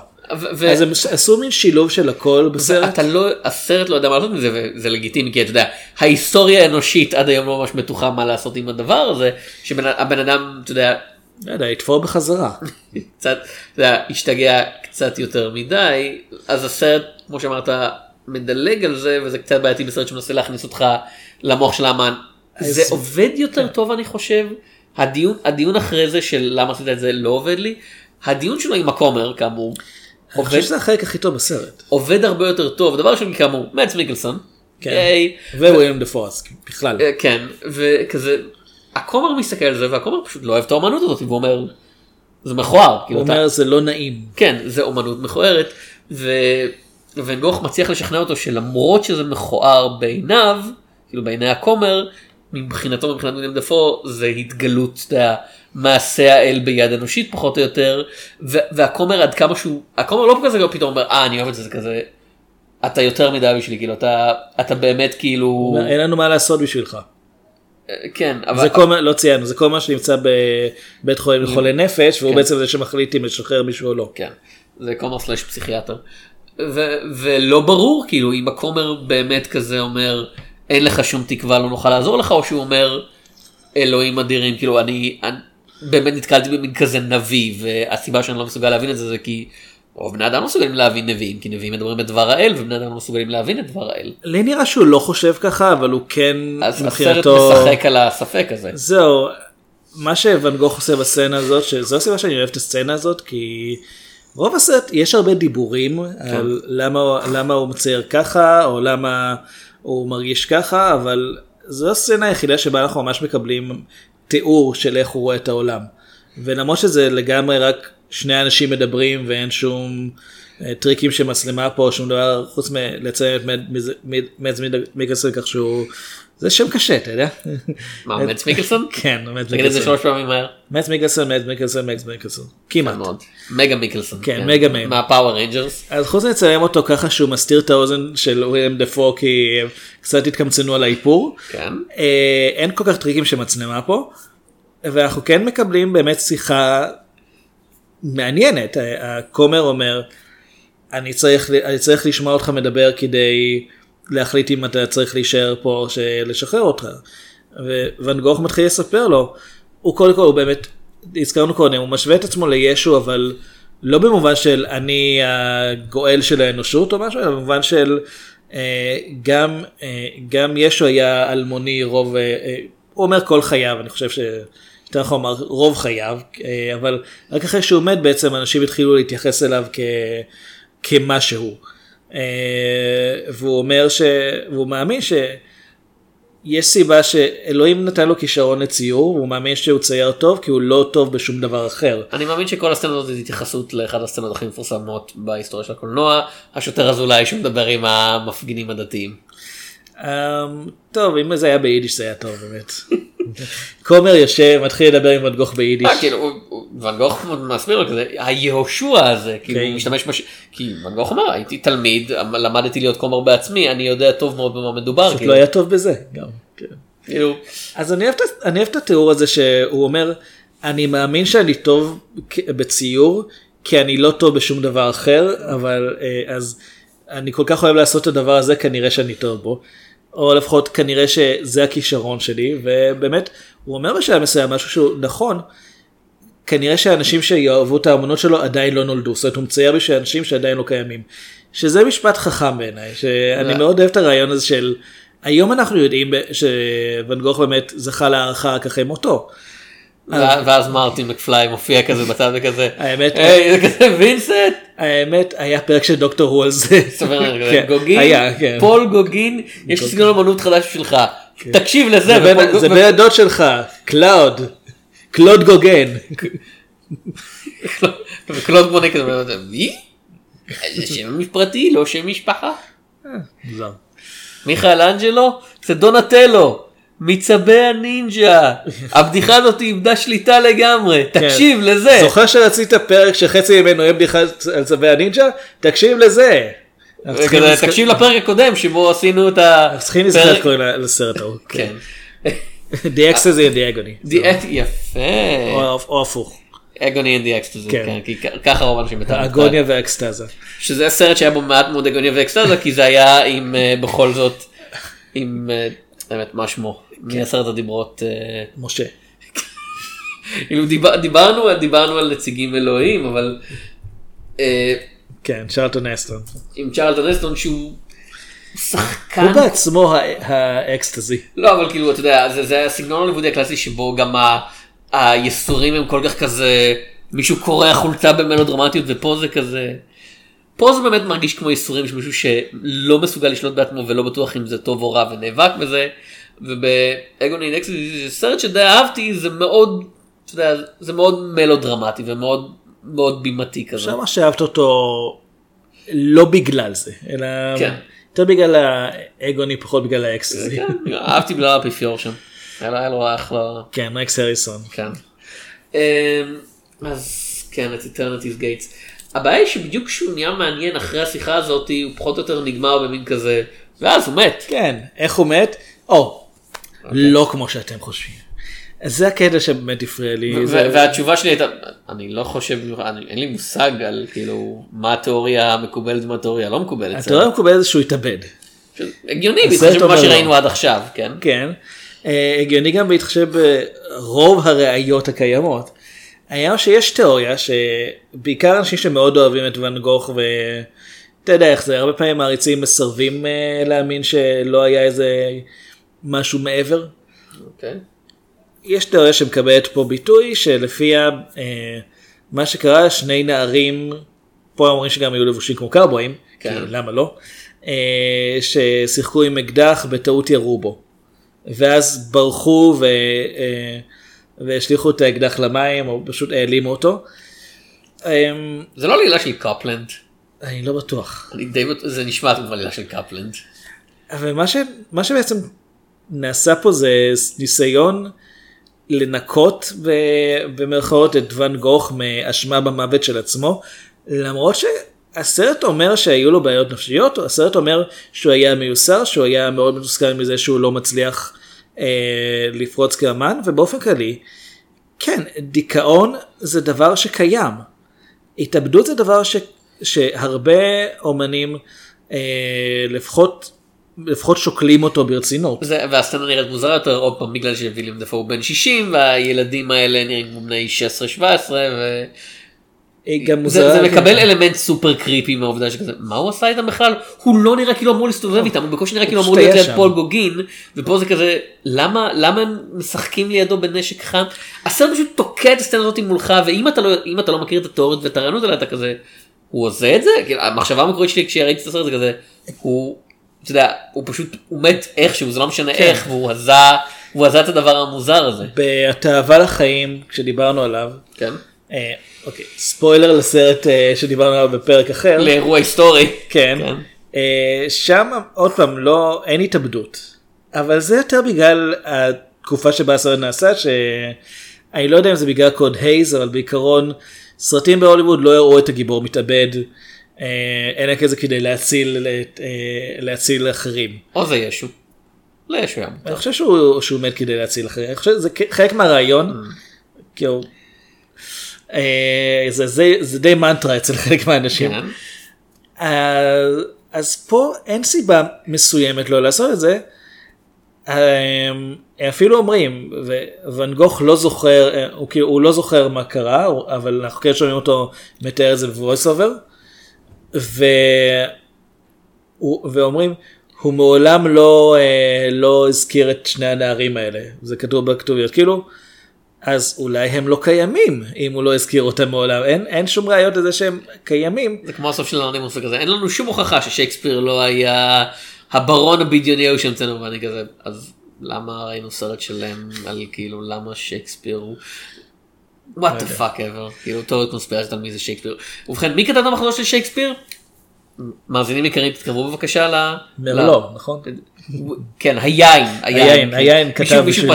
Speaker 2: ו-
Speaker 3: אז הם עשו מין שילוב של הכל בסרט.
Speaker 2: אתה לא, הסרט לא יודע מה לעשות עם זה וזה לגיטימי כי אתה יודע, ההיסטוריה האנושית עד היום לא ממש בטוחה מה לעשות עם הדבר הזה, שהבן אדם, אתה יודע,
Speaker 3: לא יודע, יתפור בחזרה.
Speaker 2: קצת, אתה יודע, השתגע קצת יותר מדי, אז הסרט, כמו שאמרת, מדלג על זה וזה קצת בעייתי בסרט שמנסה להכניס אותך למוח של האמן. זה עובד יותר טוב אני חושב. הדיון הדיון אחרי זה של למה עשית את זה לא עובד לי. הדיון שלו עם הכומר כאמור.
Speaker 3: אני
Speaker 2: עובד,
Speaker 3: חושב שזה החלק הכי טוב בסרט.
Speaker 2: עובד הרבה יותר טוב דבר ראשון כאמור מאץ מיקלסון.
Speaker 3: כן. וויליאם דה פורס בכלל.
Speaker 2: אה, כן וכזה הכומר מסתכל על זה והכומר פשוט לא אוהב את האומנות הזאת והוא אומר זה מכוער. כאילו,
Speaker 3: הוא
Speaker 2: אתה-
Speaker 3: אומר זה לא נעים.
Speaker 2: כן זה אומנות מכוערת וואן גוך מצליח לשכנע אותו שלמרות שזה מכוער בעיניו כאילו בעיני הכומר מבחינתו מבחינת ויליאם דפו זה התגלות אתה יודע, מעשה האל ביד אנושית פחות או יותר והכומר עד כמה שהוא הכומר לא כזה פתאום אומר אה אני אוהב את זה זה כזה אתה יותר מדי בשבילי כאילו אתה אתה באמת כאילו
Speaker 3: אין לנו מה לעשות בשבילך.
Speaker 2: כן אבל
Speaker 3: זה כומר, לא ציינו, זה כומר שנמצא בבית חולים לחולי נפש, והוא
Speaker 2: כן.
Speaker 3: בעצם זה שמחליט אם לשחרר מישהו או לא.
Speaker 2: כן, זה כומר סלאש פסיכיאטר. ו- ולא ברור כאילו אם הכומר באמת כזה אומר אין לך שום תקווה לא נוכל לעזור לך או שהוא אומר אלוהים אדירים כאילו אני, אני באמת נתקלתי במין כזה נביא והסיבה שאני לא מסוגל להבין את זה זה כי רוב בני אדם לא מסוגלים להבין נביאים כי נביאים מדברים את דבר האל ובני אדם לא מסוגלים להבין את דבר האל.
Speaker 3: לי נראה שהוא לא חושב ככה, אבל הוא כן
Speaker 2: אז הסרט
Speaker 3: מבחינתו...
Speaker 2: משחק על הספק הזה.
Speaker 3: זהו, מה שוואן גוך עושה בסצנה הזאת, שזו הסיבה שאני אוהב את הסצנה הזאת, כי רוב הסרט יש הרבה דיבורים
Speaker 2: כן.
Speaker 3: על למה, למה הוא מצייר ככה, או למה הוא מרגיש ככה, אבל זו הסצנה היחידה שבה אנחנו ממש מקבלים תיאור של איך הוא רואה את העולם. ולמרות שזה לגמרי רק שני אנשים מדברים ואין שום אה, טריקים של מצלמה פה, שום דבר חוץ מלציין את מאץ מיקלסון כך שהוא, זה שם קשה, אתה יודע?
Speaker 2: מה מאדס מיקלסון?
Speaker 3: כן, מאדס
Speaker 2: תגיד את זה
Speaker 3: מיקלסון.
Speaker 2: שלוש פעמים מהר.
Speaker 3: מאדס מיקלסון, מאדס מיקלסון, מיקלסון. כמעט.
Speaker 2: מגה מיקלסון.
Speaker 3: כן, Mega Man.
Speaker 2: מה Power Rangers.
Speaker 3: אז חוץ מלצלם אותו ככה שהוא מסתיר את האוזן של וויליאם דפו כי קצת התקמצנו על האיפור.
Speaker 2: כן.
Speaker 3: אה, אין כל כך טריקים של מצלמה פה. ואנחנו כן מקבלים באמת שיחה מעניינת. ה- הכומר אומר, אני צריך, אני צריך לשמוע אותך מדבר כדי להחליט אם אתה צריך להישאר פה או לשחרר אותך. וואן גוך מתחיל לספר לו, הוא קודם כל הוא באמת, הזכרנו קודם, הוא משווה את עצמו לישו אבל לא במובן של אני הגואל של האנושות או משהו, אלא במובן של אה, גם, אה, גם ישו היה אלמוני רוב, אה, אה, הוא אומר כל חייו, אני חושב ש... יותר נכון לומר רוב חייו, אה, אבל רק אחרי שהוא מת בעצם אנשים התחילו להתייחס אליו כ... כמשהו. אה, והוא אומר ש... והוא מאמין שיש סיבה שאלוהים נתן לו כישרון לציור, והוא מאמין שהוא צייר טוב כי הוא לא טוב בשום דבר אחר.
Speaker 2: אני מאמין שכל הסצנה הזאת היא התייחסות לאחד הסצנות הכי מפורסמות בהיסטוריה של הקולנוע, השוטר אזולאי שמדבר עם המפגינים הדתיים.
Speaker 3: Um, טוב, אם זה היה ביידיש זה היה טוב באמת. כומר יושב, מתחיל לדבר עם ואן גוך ביידיש.
Speaker 2: אה, כאילו, ואן גוך מסביר לו כזה, היהושע הזה, כאילו
Speaker 3: כן.
Speaker 2: הוא משתמש. כי ואן גוך אומר, הייתי תלמיד, למדתי להיות כומר בעצמי, אני יודע טוב מאוד במה מדובר,
Speaker 3: פשוט
Speaker 2: כאילו,
Speaker 3: לא היה טוב בזה. גם. כן.
Speaker 2: כאילו,
Speaker 3: אז אני אוהב, את- התיאור הזה שהוא אומר, אני מאמין שאני טוב בציור, כי אני לא טוב בשום דבר אחר, אבל אה, אז אני כל כך אוהב לעשות את הדבר הזה, כנראה שאני טוב בו. או לפחות כנראה שזה הכישרון שלי, ובאמת, הוא אומר בשלב מסוים משהו שהוא נכון, כנראה שאנשים שיאהבו את האמנות שלו עדיין לא נולדו, זאת אומרת הוא מצייר בשביל אנשים שעדיין לא קיימים. שזה משפט חכם בעיניי, שאני
Speaker 2: זה-
Speaker 3: מאוד אוהב את הרעיון הזה של, היום אנחנו יודעים שוואן גוך באמת זכה להערכה רק אחרי מותו.
Speaker 2: ו- ואז מרטין מקפליי מופיע כזה בצד וכזה,
Speaker 3: האמת-
Speaker 2: היי, זה כזה וינסנט,
Speaker 3: האמת, היה פרק של דוקטור הוא על זה. כן,
Speaker 2: גוגין,
Speaker 3: היה, כן.
Speaker 2: פול גוגין, יש סגנון אמנות חדש בשבילך, תקשיב לזה,
Speaker 3: זה בן- זה הדוד שלך, קלאוד, קלוד גוגן.
Speaker 2: וקלוד מונה כזה, מי? זה שם פרטי, לא שם משפחה.
Speaker 3: מוזר.
Speaker 2: מיכאל אנג'לו זה דונטלו מצבי הנינג'ה הבדיחה הזאת איבדה שליטה לגמרי תקשיב לזה
Speaker 3: כן. זוכר שרצית פרק שחצי ממנו יהיה בדיחה על צווי הנינג'ה? תקשיב לזה.
Speaker 2: תקשיב לפרק הקודם שבו עשינו את ה...
Speaker 3: אנחנו צריכים לזכור איך קוראים לסרט ההוא.
Speaker 2: כן.
Speaker 3: The Access and the Agony.
Speaker 2: Act- יפה.
Speaker 3: או- הפוך.
Speaker 2: אגוני the Ecstasy,
Speaker 3: כן.
Speaker 2: כן, כי ככה רוב האנשים מתארים.
Speaker 3: האגוניה והאקסטזה.
Speaker 2: שזה סרט שהיה בו מעט מאוד אגוניה ואקסטזה כי זה היה עם אה, בכל זאת עם אה, באמת מה שמו מעשרת הדיברות. אה,
Speaker 3: משה.
Speaker 2: כאילו דיבר, דיברנו דיברנו על נציגים אלוהים אבל אה,
Speaker 3: כן, צ'רלטון אסטון.
Speaker 2: עם צ'רלטון אסטון שהוא שחקן
Speaker 3: הוא בעצמו האקסטזי.
Speaker 2: לא אבל כאילו אתה יודע זה, זה הסגנון הלימודי הקלאסי שבו גם ה, היסורים הם כל כך כזה מישהו קורע חולצה במלודרמטיות ופה זה כזה. פה זה באמת מרגיש כמו ייסורים של מישהו שלא מסוגל לשלוט בעצמו ולא בטוח אם זה טוב או רע ונאבק בזה. ובאגוני נקסט זה סרט שדי אהבתי זה מאוד אתה יודע, זה מאוד מלודרמטי ומאוד מאוד בימתי כזה.
Speaker 3: מה שאהבת אותו לא בגלל זה אלא
Speaker 2: כן.
Speaker 3: יותר בגלל האגוני פחות בגלל האקסטזי.
Speaker 2: כן, אהבתי בגלל האפיפיור שם. היה לו- היה לו אחלה.
Speaker 3: כן רקס הריסון.
Speaker 2: כן. אמ, אז כן, את Eternity's Gates. הבעיה היא שבדיוק כשהוא נהיה מעניין אחרי השיחה הזאת הוא פחות או יותר נגמר במין כזה ואז הוא מת.
Speaker 3: כן איך הוא מת? או לא כמו שאתם חושבים. אז זה הקטע שבאמת הפריע לי. זה-
Speaker 2: והתשובה שלי הייתה אני לא חושב אני- אין לי מושג על כאילו מה התיאוריה המקובלת ומה התיאוריה הלא מקובלת.
Speaker 3: התיאוריה המקובלת זה שהוא התאבד.
Speaker 2: הגיוני בהתחשב במה
Speaker 3: אומר
Speaker 2: שראינו
Speaker 3: לא.
Speaker 2: עד עכשיו כן.
Speaker 3: כן. אה, הגיוני גם בהתחשב ברוב הראיות הקיימות. היה שיש תיאוריה שבעיקר אנשים שמאוד אוהבים את ואן גוך ואתה יודע איך זה הרבה פעמים מעריצים מסרבים אה, להאמין שלא היה איזה משהו מעבר.
Speaker 2: אוקיי.
Speaker 3: יש תיאוריה שמקבלת פה ביטוי שלפיה אה, מה שקרה שני נערים פה אומרים שגם היו לבושים כמו קרבויים
Speaker 2: כן.
Speaker 3: כי למה לא אה, ששיחקו עם אקדח בטעות ירו בו ואז ברחו ו, אה, והשליכו את האקדח למים או פשוט העלימו אותו. אה,
Speaker 2: זה לא לילה של קפלנד.
Speaker 3: אני לא בטוח.
Speaker 2: אני די זה נשמע כמו לילה של קפלנד.
Speaker 3: אבל מה, ש... מה שבעצם נעשה פה זה ניסיון לנקות. במרכאות את ואן גוך מאשמה במוות של עצמו, למרות שהסרט אומר שהיו לו בעיות נפשיות, הסרט אומר שהוא היה מיוסר, שהוא היה מאוד מתוסכל מזה שהוא לא מצליח אה, לפרוץ כאמן, ובאופן כללי, כן, דיכאון זה דבר שקיים. התאבדות זה דבר ש... שהרבה אומנים אה, לפחות, לפחות שוקלים אותו ברצינות.
Speaker 2: זה, והסצנה נראית מוזרה יותר עוד פעם בגלל שוויליאם דפו הוא בן 60 והילדים האלה נראים כמו בני 16-17 וזה
Speaker 3: היא גם
Speaker 2: זה
Speaker 3: מוזרה.
Speaker 2: מקבל אלמנט סופר קריפי מהעובדה שכזה מה הוא עשה איתם בכלל הוא לא נראה כאילו אמור להסתובב איתם הוא בקושי נראה כאילו אמור להיות ליד. פול גוגין ופה זה כזה למה למה הם משחקים לידו בנשק חם הסרט פשוט תוקע את הסצנה הזאת מולך ואם אתה לא אתה לא מכיר את התיאוריות ואת הרעיונות האלה אתה כזה הוא עושה את זה כאילו, המחשבה המקורית שלי כשראיתי את הסרט זה כזה הוא אתה יודע הוא פשוט הוא מת איכשהו זה לא משנה
Speaker 3: כן.
Speaker 2: איך והוא הזה הוא הזה את הדבר המוזר הזה
Speaker 3: בתאווה לחיים כשדיברנו עליו.
Speaker 2: כן
Speaker 3: אה, אוקיי, ספוילר לסרט אה, שדיברנו עליו בפרק אחר.
Speaker 2: לאירוע היסטורי
Speaker 3: כן.
Speaker 2: כן.
Speaker 3: אה, שם עוד פעם לא אין התאבדות. אבל זה יותר בגלל התקופה שבה הסרט נעשה שאני לא יודע אם זה בגלל קוד הייז אבל בעיקרון סרטים בהוליווד לא הראו את הגיבור מתאבד. אה, אלא כזה כדי להציל אה, להציל אחרים.
Speaker 2: או זה ישו. לא ישו היה מותר.
Speaker 3: אני חושב שהוא, שהוא מת כדי להציל אחרים, אני חושב שזה חלק מהרעיון, כאילו, אה, זה, זה, זה די מנטרה אצל חלק מהאנשים.
Speaker 2: כן.
Speaker 3: אז, אז פה אין סיבה מסוימת לא לעשות את זה. אה, אפילו אומרים, וואן גוך לא זוכר, הוא, כאילו, הוא לא זוכר מה קרה, אבל אנחנו כן שומעים אותו מתאר את זה ב voice over. ו- ואומרים, הוא מעולם לא, אה, לא הזכיר את שני הנערים האלה, זה כתוב בכתוביות, כאילו, אז אולי הם לא קיימים אם הוא לא הזכיר אותם מעולם, אין, אין שום ראיות לזה שהם קיימים.
Speaker 2: זה כמו הסוף של האנונימוס וכזה אין לנו שום הוכחה ששייקספיר לא היה הברון הבדיוני ההוא שהמצאנו ואני כזה אז למה ראינו סרט שלם על כאילו למה שייקספיר הוא. What the fuck ever כאילו תיאוריות קונספירציות על מי זה שייקספיר. ובכן מי כתב את המחזור של שייקספיר? מאזינים יקרים תתקרבו בבקשה ל...
Speaker 3: מרלו, נכון?
Speaker 2: כן היין
Speaker 3: היין, היין כתב בשבילו.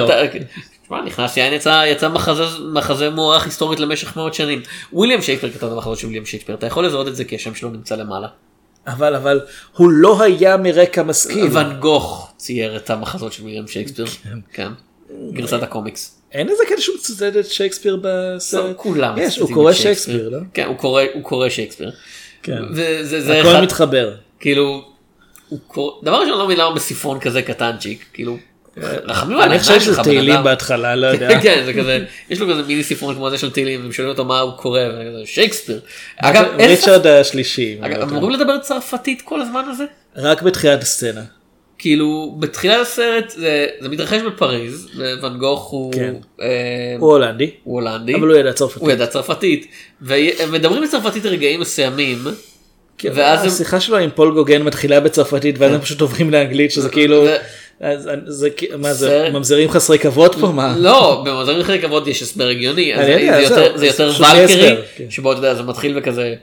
Speaker 2: תשמע, נכנס יין יצא יצא מחזה מחזה מוערך היסטורית למשך מאות שנים. וויליאם שייקספיר כתב את המחזות של וויליאם שייקספיר אתה יכול לזהות את זה כי השם שלו נמצא למעלה.
Speaker 3: אבל אבל הוא לא היה מרקע משכיל.
Speaker 2: ואן גוך צייר את המחזות של וויליאם שייקספיר. כן. גרסת הקומיקס.
Speaker 3: אין איזה קטע שהוא מצטט את שייקספיר בסרט?
Speaker 2: כולם.
Speaker 3: יש, הוא קורא שייקספיר, לא?
Speaker 2: כן הוא קורא הוא קורא שייקספיר.
Speaker 3: כן.
Speaker 2: וזה זה
Speaker 3: הכל
Speaker 2: אחד
Speaker 3: מתחבר.
Speaker 2: כאילו. הוא קורא- דבר ראשון אני לא מבין למה בספרון כזה קטנצ'יק כאילו. רחמים על
Speaker 3: אני
Speaker 2: העיניים
Speaker 3: חושב שזה
Speaker 2: שלך, בן
Speaker 3: תהילים. בהתחלה, לא יודע.
Speaker 2: כן זה כזה יש לו כזה מיני ספרון כמו זה של תהילים והם שואלים אותו מה הוא קורא וכזה, שייקספיר. אגב
Speaker 3: ריצ'רד השלישי.
Speaker 2: אגב, הם אמורים לדבר צרפתית כל הזמן הזה?
Speaker 3: רק בתחילת הסצנה.
Speaker 2: כאילו בתחילת הסרט זה, זה מתרחש בפריז וואן גוך הוא,
Speaker 3: כן.
Speaker 2: אה,
Speaker 3: הוא הולנדי,
Speaker 2: הוא הולנדי,
Speaker 3: אבל הוא ידע צרפתית.
Speaker 2: הוא ידע צרפתית והם מדברים בצרפתית רגעים מסוימים
Speaker 3: כן,
Speaker 2: ואז הם-
Speaker 3: השיחה שלו עם פול גוגן מתחילה בצרפתית ואז הם פשוט עוברים לאנגלית שזה כאילו, אז זה כ- מה זה, ממזרים חסרי כבוד פה מה?
Speaker 2: לא במזרים אחרי כבוד יש הסבר הגיוני זה יותר, זה ולקרי
Speaker 3: כן.
Speaker 2: שבו אתה יודע זה מתחיל וכזה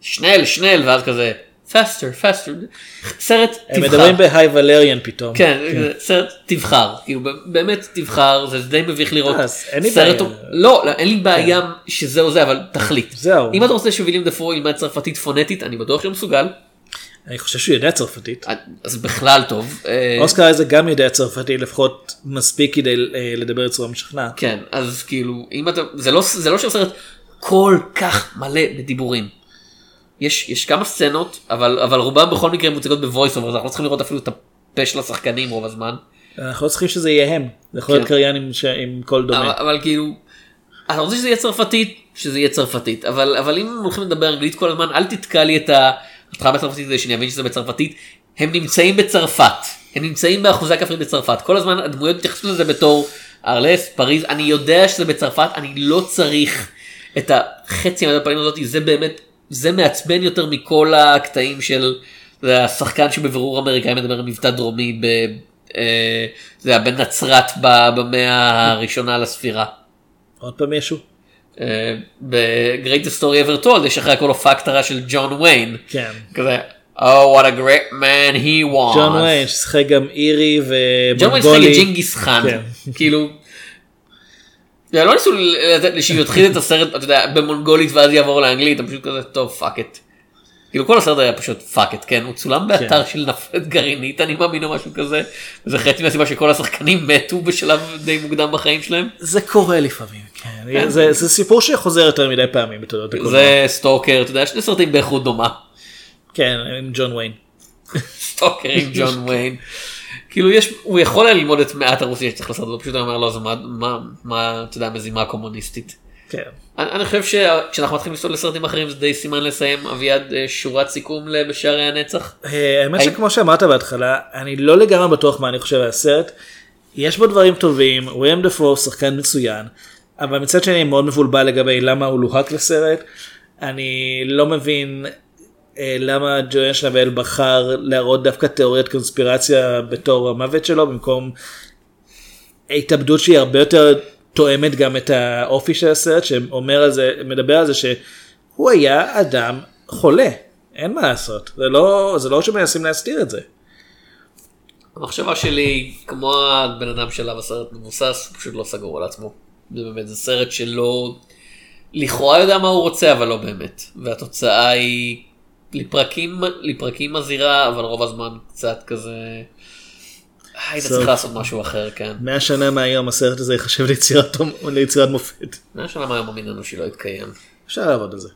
Speaker 2: שנל שנל ואז כזה faster faster סרט
Speaker 3: הם
Speaker 2: תבחר.
Speaker 3: מדברים בהיי ולריאן פתאום.
Speaker 2: כן, זה סרט תבחר, כאילו באמת תבחר, זה די מביך לראות
Speaker 3: אז אין לי
Speaker 2: סרט,
Speaker 3: בעיה.
Speaker 2: לא, לא, אין לי בעיה שזה או זה, אבל תחליט.
Speaker 3: זהו.
Speaker 2: אם אתה רוצה שוויליאם דפו ילמד צרפתית פונטית, אני בטוח שהוא מסוגל,
Speaker 3: אני חושב שהוא יודע צרפתית.
Speaker 2: אז בכלל טוב. אה,
Speaker 3: אוסקר אייזק גם יודע צרפתית לפחות מספיק כדי אה, לדבר בצורה משכנעת.
Speaker 2: כן, אז כאילו, אם אתה, זה לא, זה לא שהסרט כל כך מלא בדיבורים. יש, יש כמה סצנות, אבל, אבל רובם בכל מקרה מוצגות ב voice over, אז אנחנו לא צריכים לראות אפילו את הפה של השחקנים רוב הזמן.
Speaker 3: אנחנו לא צריכים שזה יהיה הם. זה יכול להיות
Speaker 2: כן.
Speaker 3: קריין עם ש- עם קול
Speaker 2: אבל,
Speaker 3: דומה.
Speaker 2: אבל כאילו, אתה רוצה שזה יהיה צרפתית, שזה יהיה צרפתית, אבל, אבל אם הולכים לדבר אנגלית כל הזמן, אל תתקע לי את ההתחלה בצרפתית כדי שאני אבין שזה בצרפתית. הם נמצאים בצרפת, הם נמצאים באחוזי הכפרית בצרפת, כל הזמן הדמויות מתייחסות לזה בתור ארלס, פריז, אני יודע שזה בצרפת, אני לא צריך את החצי מהפעמים הזאת, זה באמת, זה מעצבן יותר מכל הקטעים של השחקן שבבירור אמריקאי מדבר עם מבטא דרומי ב... אה, זה היה בנצרת במאה הראשונה לספירה.
Speaker 3: עוד פעם משהו?
Speaker 2: אה, ב-Greatest Story Ever Told יש אחרי הכל הופעה קטרה של ג'ון ויין.
Speaker 3: כן.
Speaker 2: כזה, Oh what a great man he was.
Speaker 3: ג'ון ויין ששיחק גם אירי
Speaker 2: ג'ון ויין שיחק
Speaker 3: ומונגולי.
Speaker 2: את ג'ינגיס חאן.
Speaker 3: כן.
Speaker 2: כאילו. זה לא ניסו לתת לי שהוא יתחיל את הסרט אתה יודע במונגולית ואז יעבור לאנגלית הם פשוט כזה טוב fuck it. כאילו כל הסרט היה פשוט fuck it כן הוא צולם באתר של נפולת גרעינית אני מאמין או משהו כזה. זה חצי מהסיבה שכל השחקנים מתו בשלב די מוקדם בחיים שלהם.
Speaker 3: זה קורה לפעמים. כן. זה זה סיפור שחוזר יותר מדי פעמים בתולדות הקולנוע.
Speaker 2: זה סטאלקר אתה יודע שני סרטים באיכות דומה.
Speaker 3: כן עם ג'ון ויין.
Speaker 2: סטוקר עם ג'ון ויין. כאילו יש הוא יכול היה ללמוד את מעט הרוסי שצריך לעשות הוא פשוט אומר לו זה מה מה מה אתה יודע מזימה קומוניסטית.
Speaker 3: כן.
Speaker 2: אני, אני חושב שכשאנחנו מתחילים לסתות לסרטים אחרים זה די סימן לסיים אביעד אה, שורת סיכום בשערי הנצח.
Speaker 3: אה, האמת שכמו שאמרת בהתחלה אני לא לגמרי בטוח מה אני חושב על הסרט. יש בו דברים טובים וויאם דפו שחקן מצוין אבל מצד שני אני מאוד מבולבל לגבי למה הוא לוהק לסרט. אני לא מבין למה ג'ויין שנבל בחר להראות דווקא תיאוריית קונספירציה בתור המוות שלו במקום התאבדות שהיא הרבה יותר תואמת גם את האופי של הסרט שאומר על זה מדבר על זה שהוא היה אדם חולה אין מה לעשות זה לא זה לא שמנסים להסתיר את זה.
Speaker 2: המחשבה שלי כמו הבן אדם שעליו הסרט מבוסס הוא פשוט לא סגור על עצמו. זה באמת זה סרט שלא לכאורה יודע מה הוא רוצה אבל לא באמת והתוצאה היא לפרקים לפרקים מזהירה אבל רוב הזמן קצת כזה. היית
Speaker 3: So-
Speaker 2: צריך לעשות משהו אחר כן.
Speaker 3: 100 שנה מהיום הסרט הזה ייחשב ליצירת, ליצירת מופת.
Speaker 2: מה שנה מהיום המין אנושי לא יתקיים.
Speaker 3: אפשר לעבוד על זה.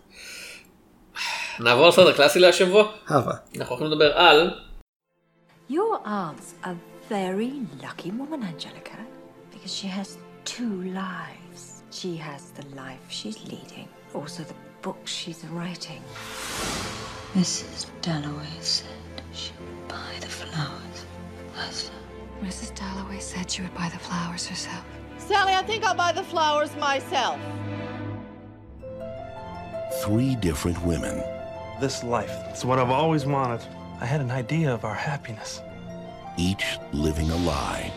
Speaker 2: נעבור לסרט הקלאסי להשבוע.
Speaker 3: הווה.
Speaker 2: אנחנו הולכים לדבר על
Speaker 7: Your aunt's a very lucky woman, Angelica, because she has two lives. She has the life she's leading, also the book she's writing.
Speaker 8: Mrs. Dalloway said she would buy the flowers herself.
Speaker 9: Mrs. Dalloway said she would buy the flowers herself.
Speaker 10: Sally, I think I'll buy the flowers myself.
Speaker 11: Three different women,
Speaker 12: This life, it's what I've always wanted. I had an idea of our happiness.
Speaker 11: each living a lie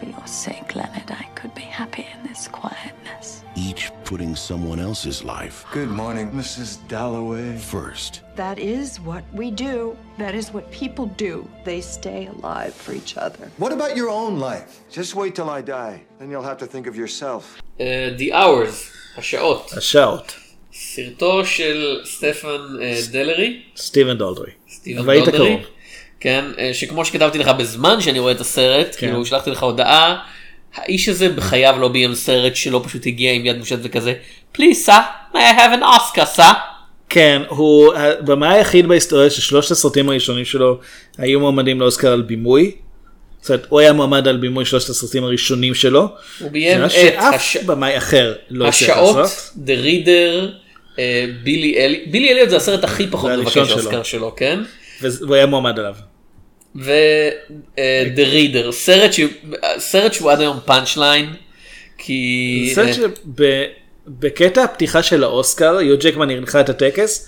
Speaker 8: I wish, for your sake, Leonard, I could be happy in this quietness.
Speaker 11: each putting someone else's life
Speaker 13: Good morning, Mrs. Dalloway.
Speaker 11: first.
Speaker 14: That is what we do. That is what people do. They stay alive for each other.
Speaker 13: What about your own life? Just wait till I die. Then you'll have to think of yourself.
Speaker 2: אה, The Hours, השעות,
Speaker 3: השעות.
Speaker 2: סרטו של סטפן אה, דלרי,
Speaker 3: סטיבן דולדרי.
Speaker 2: סטיבן
Speaker 3: אבל היית
Speaker 2: דולדרי,
Speaker 3: קרוב.
Speaker 2: כן, אה, שכמו שכתבתי לך בזמן שאני רואה את הסרט,
Speaker 3: כן.
Speaker 2: כאילו שלחתי לך הודעה, האיש הזה בחייו לא ביים סרט שלא פשוט הגיע עם יד מושטת וכזה, please sir, may I have an Oscar sir?
Speaker 3: כן, הוא הבמאי היחיד בהיסטוריה ששלושת הסרטים הראשונים שלו היו מועמדים לאוסקר על בימוי. זאת אומרת, הוא היה מועמד על בימוי שלושת הסרטים הראשונים שלו.
Speaker 2: הוא ביים את
Speaker 3: שאף
Speaker 2: הש-
Speaker 3: במאי אחר לא הצליח
Speaker 2: השעות,
Speaker 3: לעשות.
Speaker 2: The Reader, בילי אלי, בילי אליוט זה הסרט הכי פחות מבקש אוסקר.
Speaker 3: שלו,
Speaker 2: כן?
Speaker 3: והוא היה מועמד עליו.
Speaker 2: ו-The Reader, סרט שהוא- סרט שהוא עד היום פאנצ' ליין, כי...
Speaker 3: זה שבקטע הפתיחה של האוסקר, יו ג'קמן הנחה את הטקס,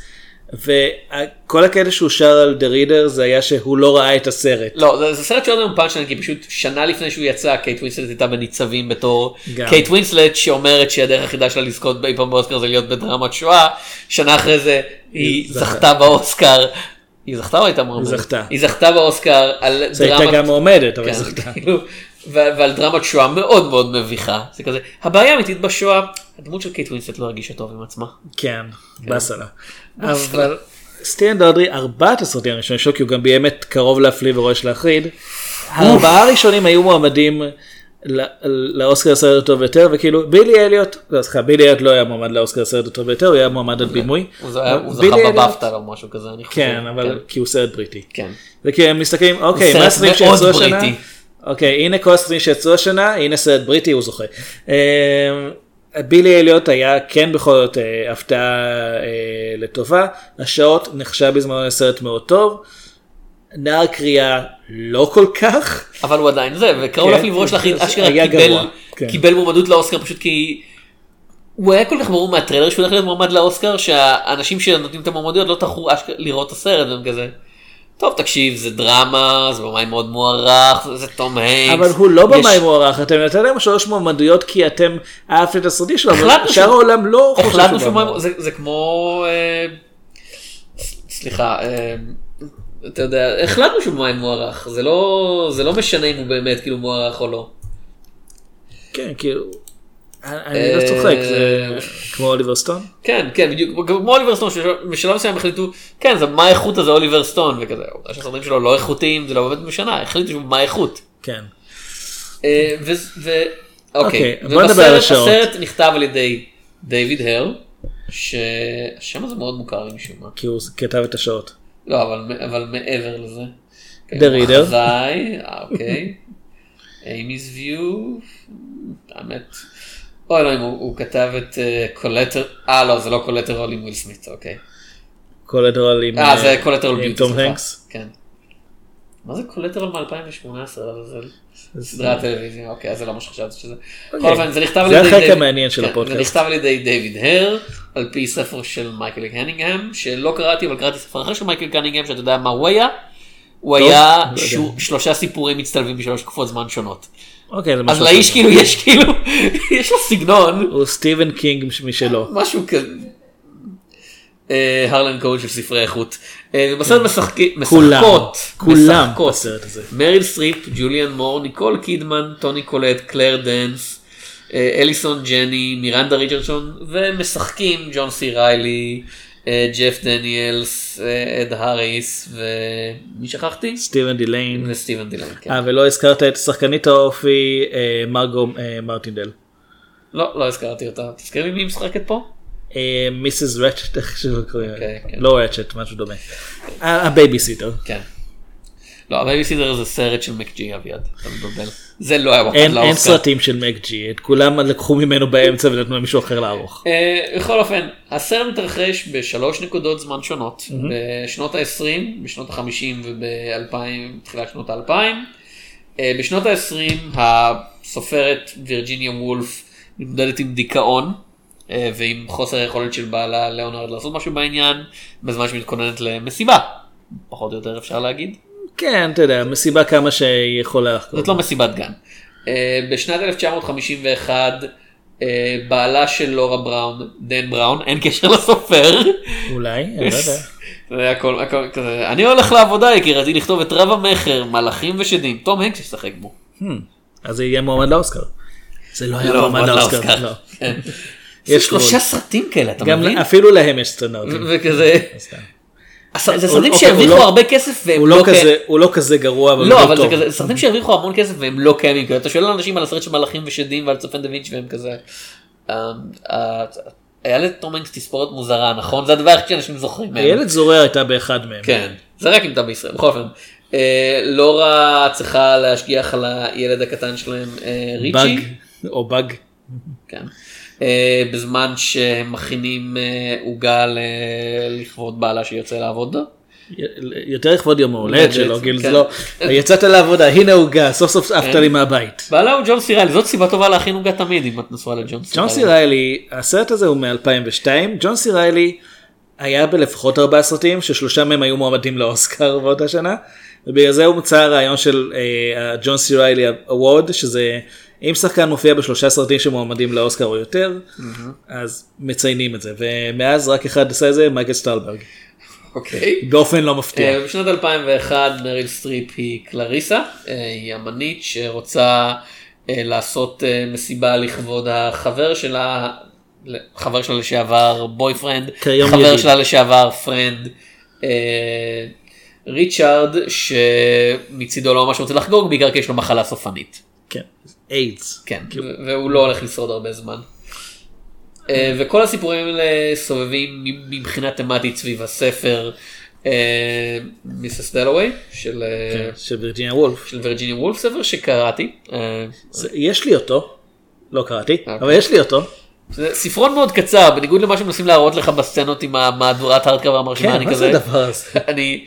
Speaker 3: וכל הקטע שהוא שר על The Reader זה היה שהוא לא ראה את הסרט.
Speaker 2: לא, זה, זה סרט שעוד היום פאנצ' ליין, כי פשוט שנה לפני שהוא יצא, קייט ווינסלט הייתה בניצבים בתור
Speaker 3: גם.
Speaker 2: קייט ווינסלט שאומרת שהדרך היחידה שלה לזכות אי פעם באוסקר זה להיות בדרמת שואה, שנה אחרי זה היא.
Speaker 3: זכתה
Speaker 2: באוסקר. היא זכתה או הייתה מועמדת?
Speaker 3: היא זכתה.
Speaker 2: היא זכתה באוסקר על
Speaker 3: זה הייתה
Speaker 2: דרמת...
Speaker 3: גם מועמדת, אבל
Speaker 2: כן,
Speaker 3: היא זכתה.
Speaker 2: כאילו, ועל דרמת שואה מאוד מאוד מביכה. זה כזה, הבעיה האמיתית בשואה, הדמות של קייט ווינסלט לא הרגישה טוב עם עצמה.
Speaker 3: כן, באסה לה.
Speaker 2: באסה לה.
Speaker 3: אבל סטיאן דודרי, ארבעת הסרטים הראשונים שלו, כי הוא גם ביים את קרוב להפליא ורועש להחריד, הארבעה הראשונים היו מועמדים לאוסקר הסרט הטוב ביותר, וכאילו בילי אליוט, לא סליחה, בילי אליוט לא היה מועמד לאוסקר הסרט הטוב ביותר, הוא היה מועמד על בימוי.
Speaker 2: הוא זכה בבפטה או משהו כזה, אני חושב.
Speaker 3: כן, אבל כי הוא סרט בריטי.
Speaker 2: כן.
Speaker 3: וכי הם מסתכלים, אוקיי, מה הסרטים שיצאו השנה? אוקיי, הנה כל הסרטים שיצאו השנה, הנה סרט בריטי, הוא זוכה. אה, בילי אליוט היה כן בכל זאת אה, הפתעה אה, לטובה, השעות נחשב בזמנו לסרט מאוד טוב, נער קריאה לא כל כך.
Speaker 2: אבל הוא עדיין זה, וקראו
Speaker 3: כן,
Speaker 2: וראש להחליט,
Speaker 3: זה
Speaker 2: אשכרה קיבל,
Speaker 3: כן.
Speaker 2: קיבל מועמדות לאוסקר פשוט כי הוא היה כל כך ברור מהטריילר שהוא הולך להיות מועמד לאוסקר שהאנשים שנותנים את המועמדויות לא טרחו אשכרה לראות את הסרט והם כזה. טוב תקשיב זה דרמה זה במאי מאוד מוערך זה- תום היינקס.
Speaker 3: אבל הוא לא
Speaker 2: יש-
Speaker 3: במאי מוערך, אתם נתתם להם שלוש מועמדויות כי אתם אהבתם את הסרטים שלו, אבל שאר העולם לא חושב שהוא במאי.
Speaker 2: זה- זה כמו אה, סליחה אה, אתה יודע החלטנו שהוא במאי מוערך זה לא זה לא משנה אם הוא באמת כאילו מוערך או לא.
Speaker 3: כן, כאילו, אני לא צוחק, זה כמו אוליבר סטון?
Speaker 2: כן, כן, בדיוק, כמו אוליבר סטון, שבשלב מסוים החליטו, כן, זה מה האיכות הזה אוליבר סטון, וכזה, העובדה שהסרטים שלו לא איכותיים, זה לא באמת משנה, החליטו שהוא מה האיכות.
Speaker 3: כן.
Speaker 2: אה,
Speaker 3: אוקיי,
Speaker 2: אוקיי,
Speaker 3: בוא נדבר על השעות.
Speaker 2: הסרט נכתב על ידי דיוויד הייר, שהשם הזה מאוד מוכר לי משום מה.
Speaker 3: כי הוא כתב את השעות.
Speaker 2: לא, אבל, אבל מעבר לזה. כן,
Speaker 3: The Reader.
Speaker 2: חזאי, אה, אוקיי. Amy's View, האמת. אוי אלוהים, הוא, הוא כתב את Collateral, אה לא, זה לא Collateral עם וויל סמית, אוקיי.
Speaker 3: Collateral עם
Speaker 2: אה, זה Collateral
Speaker 3: עם תום. הנקס.
Speaker 2: כן. מה זה Collateral מ-2018? זה
Speaker 3: זה-
Speaker 2: סדרת טלוויזיה, אוקיי, אז זה לא מה שחשבתי שזה.
Speaker 3: אוקיי.
Speaker 2: בכל אופן, זה נכתב
Speaker 3: זה
Speaker 2: על ידי
Speaker 3: החלק
Speaker 2: דיוויד-
Speaker 3: המעניין של
Speaker 2: כן,
Speaker 3: הפודקאסט.
Speaker 2: זה נכתב על ידי דיוויד הייר, על פי ספר של מייקל קנינגהם, שלא קראתי, אבל קראתי ספר אחר של מייקל קנינגהם, שאתה יודע מה הוא היה. הוא היה
Speaker 3: לא
Speaker 2: שלושה סיפורים מצטלבים בשלוש תקופות זמן שונות.
Speaker 3: אוקיי, זה
Speaker 2: אז
Speaker 3: משהו
Speaker 2: לאיש
Speaker 3: אחר.
Speaker 2: כאילו יש כאילו, יש לו סגנון.
Speaker 3: הוא סטיבן קינג משלו.
Speaker 2: משהו כזה. אה, הרלן קובן של ספרי איכות. אה, ובסרט משחקים-
Speaker 3: כולם,
Speaker 2: משחקות,
Speaker 3: כולם. בסרט הזה.
Speaker 2: מריל סטריפ, ג'וליאן מור, ניקול קידמן, טוני קולט, קלייר דיינס, אה, אליסון ג'ני, מירנדה ריצ'רדסון, ומשחקים ג'ון סי ריילי, אה, ג'ף דניאלס, אד האריס, ומי שכחתי?
Speaker 3: סטיבן דיליין.
Speaker 2: וסטיבן דיליין, כן.
Speaker 3: אה, ולא הזכרת את שחקנית האופי מרגו מרטינדל.
Speaker 2: לא, לא הזכרתי אותה. תזכרי מי משחקת פה?
Speaker 3: מיסיס רצ'ט, איך שלא קוראים. לה.
Speaker 2: אוקיי, כן.
Speaker 3: לא רצ'ט, משהו דומה. הבייביסיטר.
Speaker 2: כן. לא, הבייביסיטר זה סרט של מקג'י אביעד, אתה מבלבל. זה לא היה מועמד
Speaker 3: אין אין
Speaker 2: לאוסקר.
Speaker 3: סרטים של מק ג'י, את כולם לקחו ממנו באמצע ונתנו למישהו אחר לערוך.
Speaker 2: אה, בכל אופן, הסרט מתרחש בשלוש נקודות זמן שונות. בשנות ה-20, בשנות ה-50 וב-2000, תחילת שנות ה-2000. אה, בשנות ה-20 הסופרת וירג'יניה וולף מתמודדת עם דיכאון ועם חוסר היכולת של בעלה ליאונרד לעשות משהו בעניין, בזמן שהיא מתכוננת למסיבה, פחות או יותר אפשר להגיד.
Speaker 3: כן, אתה יודע, מסיבה כמה שהיא יכולה.
Speaker 2: זאת לא מסיבת גן. אה, בשנת 1951 אה, בעלה של לורה בראון, דן בראון, אין קשר לסופר.
Speaker 3: אולי, אני לא יודע.
Speaker 2: הכל, הכל כזה, אני הולך לעבודה יקירתי לכתוב את רב המכר, מלאכים ושדים, תום הנקס ישחק בו.
Speaker 3: Hmm, אז זה יהיה מועמד לאוסקר. זה לא היה
Speaker 2: לא,
Speaker 3: מועמד
Speaker 2: מועמד
Speaker 3: לאוסקר. לא. יש
Speaker 2: שלושה. סרטים כאלה, אתה
Speaker 3: גם
Speaker 2: מבין?
Speaker 3: אפילו להם יש סצנאוטים.
Speaker 2: וכזה, הס- זה סרטים
Speaker 3: אוקיי,
Speaker 2: שהרוויחו
Speaker 3: לא-
Speaker 2: הרבה כסף והם לא
Speaker 3: לא. כזה- הוא לא כזה גרוע, אבל
Speaker 2: לא,
Speaker 3: לא
Speaker 2: אבל זה. כזה, סרטים שהרוויחו המון כסף והם לא קיימים, אתה שואל אנשים על הסרט של מלאכים ושדים ועל צופן דה וינצ'י והם כזה, אה, אה, היה לתום הנקס תספורת מוזרה, נכון? זה הדבר היחיד שאנשים זוכרים.
Speaker 3: איילת זורר הייתה באחד מהם.
Speaker 2: כן, זה רק אם אתה בישראל, בכל אופן. אה, לורה צריכה להשגיח על הילד הקטן שלהם, אה, ריצ'י.
Speaker 3: באג, או באג.
Speaker 2: כן. אה, בזמן שהם מכינים אה, עוגה לכבוד בעלה שיוצא לעבוד.
Speaker 3: יותר לכבוד יום ההולד שלו, זה
Speaker 2: כן.
Speaker 3: לא, יצאת לעבודה, הנה עוגה, סוף סוף עפת לי מהבית.
Speaker 2: בעלה הוא ג'ון סי ריילי, זאת סיבה טובה להכין עוגה תמיד אם את נשואה לג'ון סי
Speaker 3: ג'ון סי ריילי, הסרט הזה הוא מ-2002, ג'ון סי ריילי היה בלפחות ארבעה סרטים ששלושה מהם היו מועמדים לאוסקר באותה שנה, ובגלל זה הומצא הרעיון של ג'ון סי ריילי Award, שזה אם שחקן מופיע בשלושה סרטים שמועמדים לאוסקר או יותר, אז מציינים את זה, ומאז רק אחד עשה את זה, מייקל סטולברג.
Speaker 2: אוקיי.
Speaker 3: באופן לא מפתיע.
Speaker 2: אה, בשנת 2001 מריל סטריפ היא קלריסה, אה, היא אמנית שרוצה אה, לעשות אה, מסיבה לכבוד החבר שלה, חבר שלה לשעבר
Speaker 3: boyfriend,
Speaker 2: חבר
Speaker 3: ידיד.
Speaker 2: שלה לשעבר friend. ריצ'ארד שמצידו לא ממש רוצה לחגוג בעיקר כי יש לו מחלה סופנית.
Speaker 3: כן, איידס.
Speaker 2: כן, ו- והוא לא הולך לשרוד הרבה זמן. אה, וכל הסיפורים האלה סובבים מבחינה תמטית סביב הספר אה, Mrs. Dalloway של אה,
Speaker 3: כן, של וירג'יניה וולף.
Speaker 2: של וירג'יניה וולף, ספר שקראתי.
Speaker 3: יש לי אותו, לא קראתי, אבל יש לי אותו.
Speaker 2: זה ספרון מאוד קצר, בניגוד למה שמנסים להראות לך בסצנות עם המהדורת הארדקאבר המרשימה,
Speaker 3: כן,
Speaker 2: אני
Speaker 3: מה
Speaker 2: כזה... אני...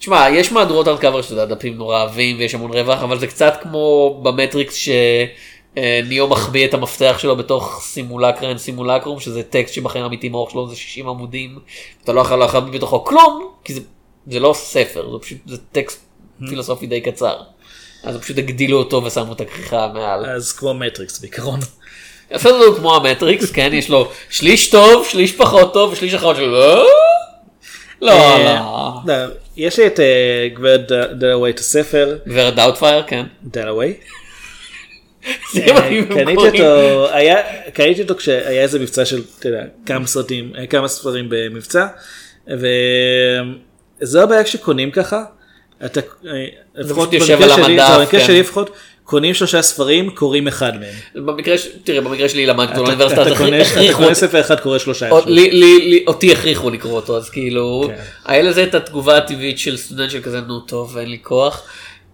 Speaker 2: תשמע, יש מהדורות הארדקאבר שאתה יודע, דפים נורא עבים ויש המון רווח, אבל זה קצת כמו במטריקס שניאו מחביא את המפתח שלו בתוך סימולקרה אין סימולקרום, שזה טקסט שבחיים האמיתיים האורך שלו זה 60 עמודים, אתה לא יכול להחביא בתוכו כלום, כי זה, זה לא ספר, זה פשוט, זה טקסט פילוסופי די קצר. אז פשוט הגדילו אותו ושמו את הכריכה מעל.
Speaker 3: אז כמו מטריקס בעיקרון.
Speaker 2: הסרט הוא כמו המטריקס, כן? יש לו שליש טוב, שליש פחות טוב ושליש אחרון של לא, לא,
Speaker 3: אה,
Speaker 2: לא.
Speaker 3: יש לי את אה, גברת דלווי את הספר.
Speaker 2: גברת דאוטפייר, כן.
Speaker 3: דלווי. אה, קניתי. אותו, קניתי אותו כשהיה איזה מבצע של, כמה סרטים, כמה ספרים במבצע, וזו הבעיה כשקונים ככה, אתה, לפחות
Speaker 2: יושב
Speaker 3: במקרה שלי, במקרה
Speaker 2: כן.
Speaker 3: שלי לפחות, קונים שלושה ספרים, קוראים אחד מהם.
Speaker 2: במקרה, ש- תראה, במקרה שלי למדתי באוניברסיטה,
Speaker 3: אתה קונה- ספר אחד, קורא שלושה.
Speaker 2: אותי הכריחו לקרוא אותו, אז כאילו,
Speaker 3: כן.
Speaker 2: היה לזה את התגובה הטבעית של סטודנט של כזה, נו טוב, אין לי כוח.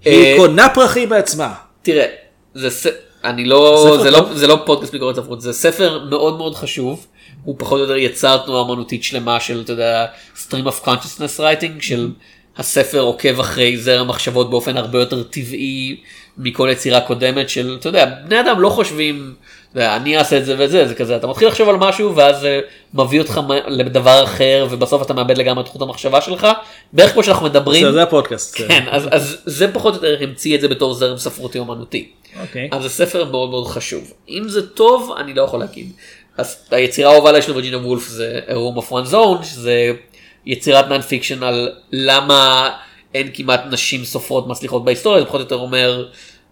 Speaker 3: היא
Speaker 2: אה,
Speaker 3: קונה פרחים בעצמה.
Speaker 2: תראה, זה, ס... אני לא,
Speaker 3: ספר
Speaker 2: זה. לא, זה לא פודקאסט ביקורת ספרות, זה ספר מאוד מאוד חשוב. הוא פחות או יותר יצר תנועה אמנותית שלמה של, אתה יודע, stream of consciousness writing, של הספר עוקב אחרי זרם מחשבות באופן הרבה יותר טבעי מכל יצירה קודמת של, אתה יודע, בני אדם לא חושבים, אני אעשה את זה וזה, זה כזה, אתה מתחיל לחשוב על משהו ואז זה מביא אותך לדבר אחר ובסוף אתה מאבד לגמרי את חוט המחשבה שלך, בערך כמו שאנחנו מדברים.
Speaker 3: זה- הפודקאסט.
Speaker 2: כן, אז, אז זה פחות או יותר המציא את זה בתור זרם ספרותי אומנותי.
Speaker 3: אוקיי.
Speaker 2: אז זה ספר מאוד מאוד חשוב. אם זה טוב, אני לא יכול להגיד. אז היצירה האהובה עליי של וירג'יניה וולף זה A Room of One's Own, שזה יצירת non-fiction על למה אין כמעט נשים סופרות מצליחות בהיסטוריה, זה פחות או יותר אומר,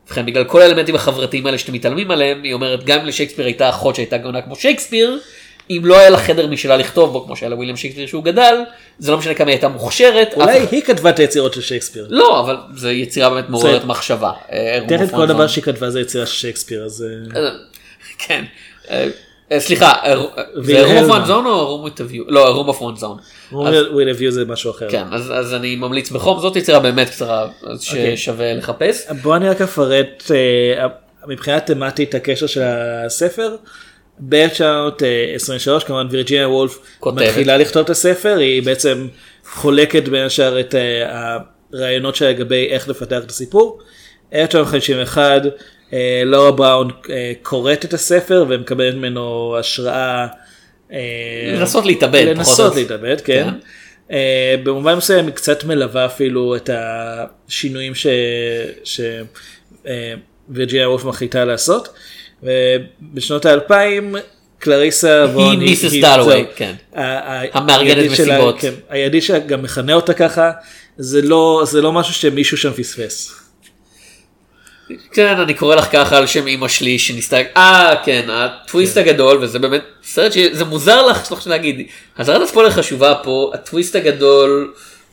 Speaker 2: ובכן, בגלל כל האלמנטים החברתיים האלה שאתם מתעלמים עליהם, היא אומרת, גם אם לשייקספיר הייתה אחות שהייתה גאונה כמו שייקספיר, אם לא היה לה חדר משלה לכתוב בו, כמו שהיה לוויליאם שייקספיר שהוא גדל, זה לא משנה כמה היא הייתה מוכשרת.
Speaker 3: אולי
Speaker 2: אחד-
Speaker 3: היא כתבה את היצירות של שייקספיר.
Speaker 2: לא, אבל זו יצירה באמת מעוררת
Speaker 3: זה-
Speaker 2: מחשבה. אה,
Speaker 3: תכף כל דבר. שהיא כתבה זה יצירה של שייקספיר, אז... אה,
Speaker 2: אה, כן. אה, אה, סליחה, אה, זה
Speaker 3: וילהלמה.
Speaker 2: room of one zone או room with a view? לא, room of one zone. אז-
Speaker 3: with a view זה משהו אחר.
Speaker 2: כן, אז אני ממליץ בחום, זאת יצירה באמת קצרה,
Speaker 3: אוקיי.
Speaker 2: ששווה לחפש.
Speaker 3: בוא אני רק אפרט אה, מבחינה תמטית הקשר של הספר. ב-1923 כמובן וירג'יניה וולף. מתחילה לכתוב את הספר היא בעצם חולקת בין השאר את אה, הרעיונות שלה לגבי איך לפתח את הסיפור. 1951 אה, לורה בראון אה, קוראת את הספר ומקבלת ממנו השראה. אה,
Speaker 2: לנסות להתאבד,
Speaker 3: לנסות. להתאבד, כן.
Speaker 2: כן.
Speaker 3: אה, במובן מסוים היא קצת מלווה אפילו את השינויים ש... ש... אה, וירג'יניה וולף מחליטה לעשות. ובשנות האלפיים קלריסה וון היא-
Speaker 2: דלווי,
Speaker 3: זהו.
Speaker 2: כן. המארגנת מסיבות.
Speaker 3: כן, הידיד שלה גם מכנה אותה ככה, זה לא, זה לא משהו שמישהו שם פספס.
Speaker 2: כן, אני קורא לך ככה על שם אמא שלי שניסתה, אה כן, הטוויסט הגדול, וזה באמת סרט שזה מוזר לך, צריך להגיד, אזהרת הספוילר חשובה פה, הטוויסט הגדול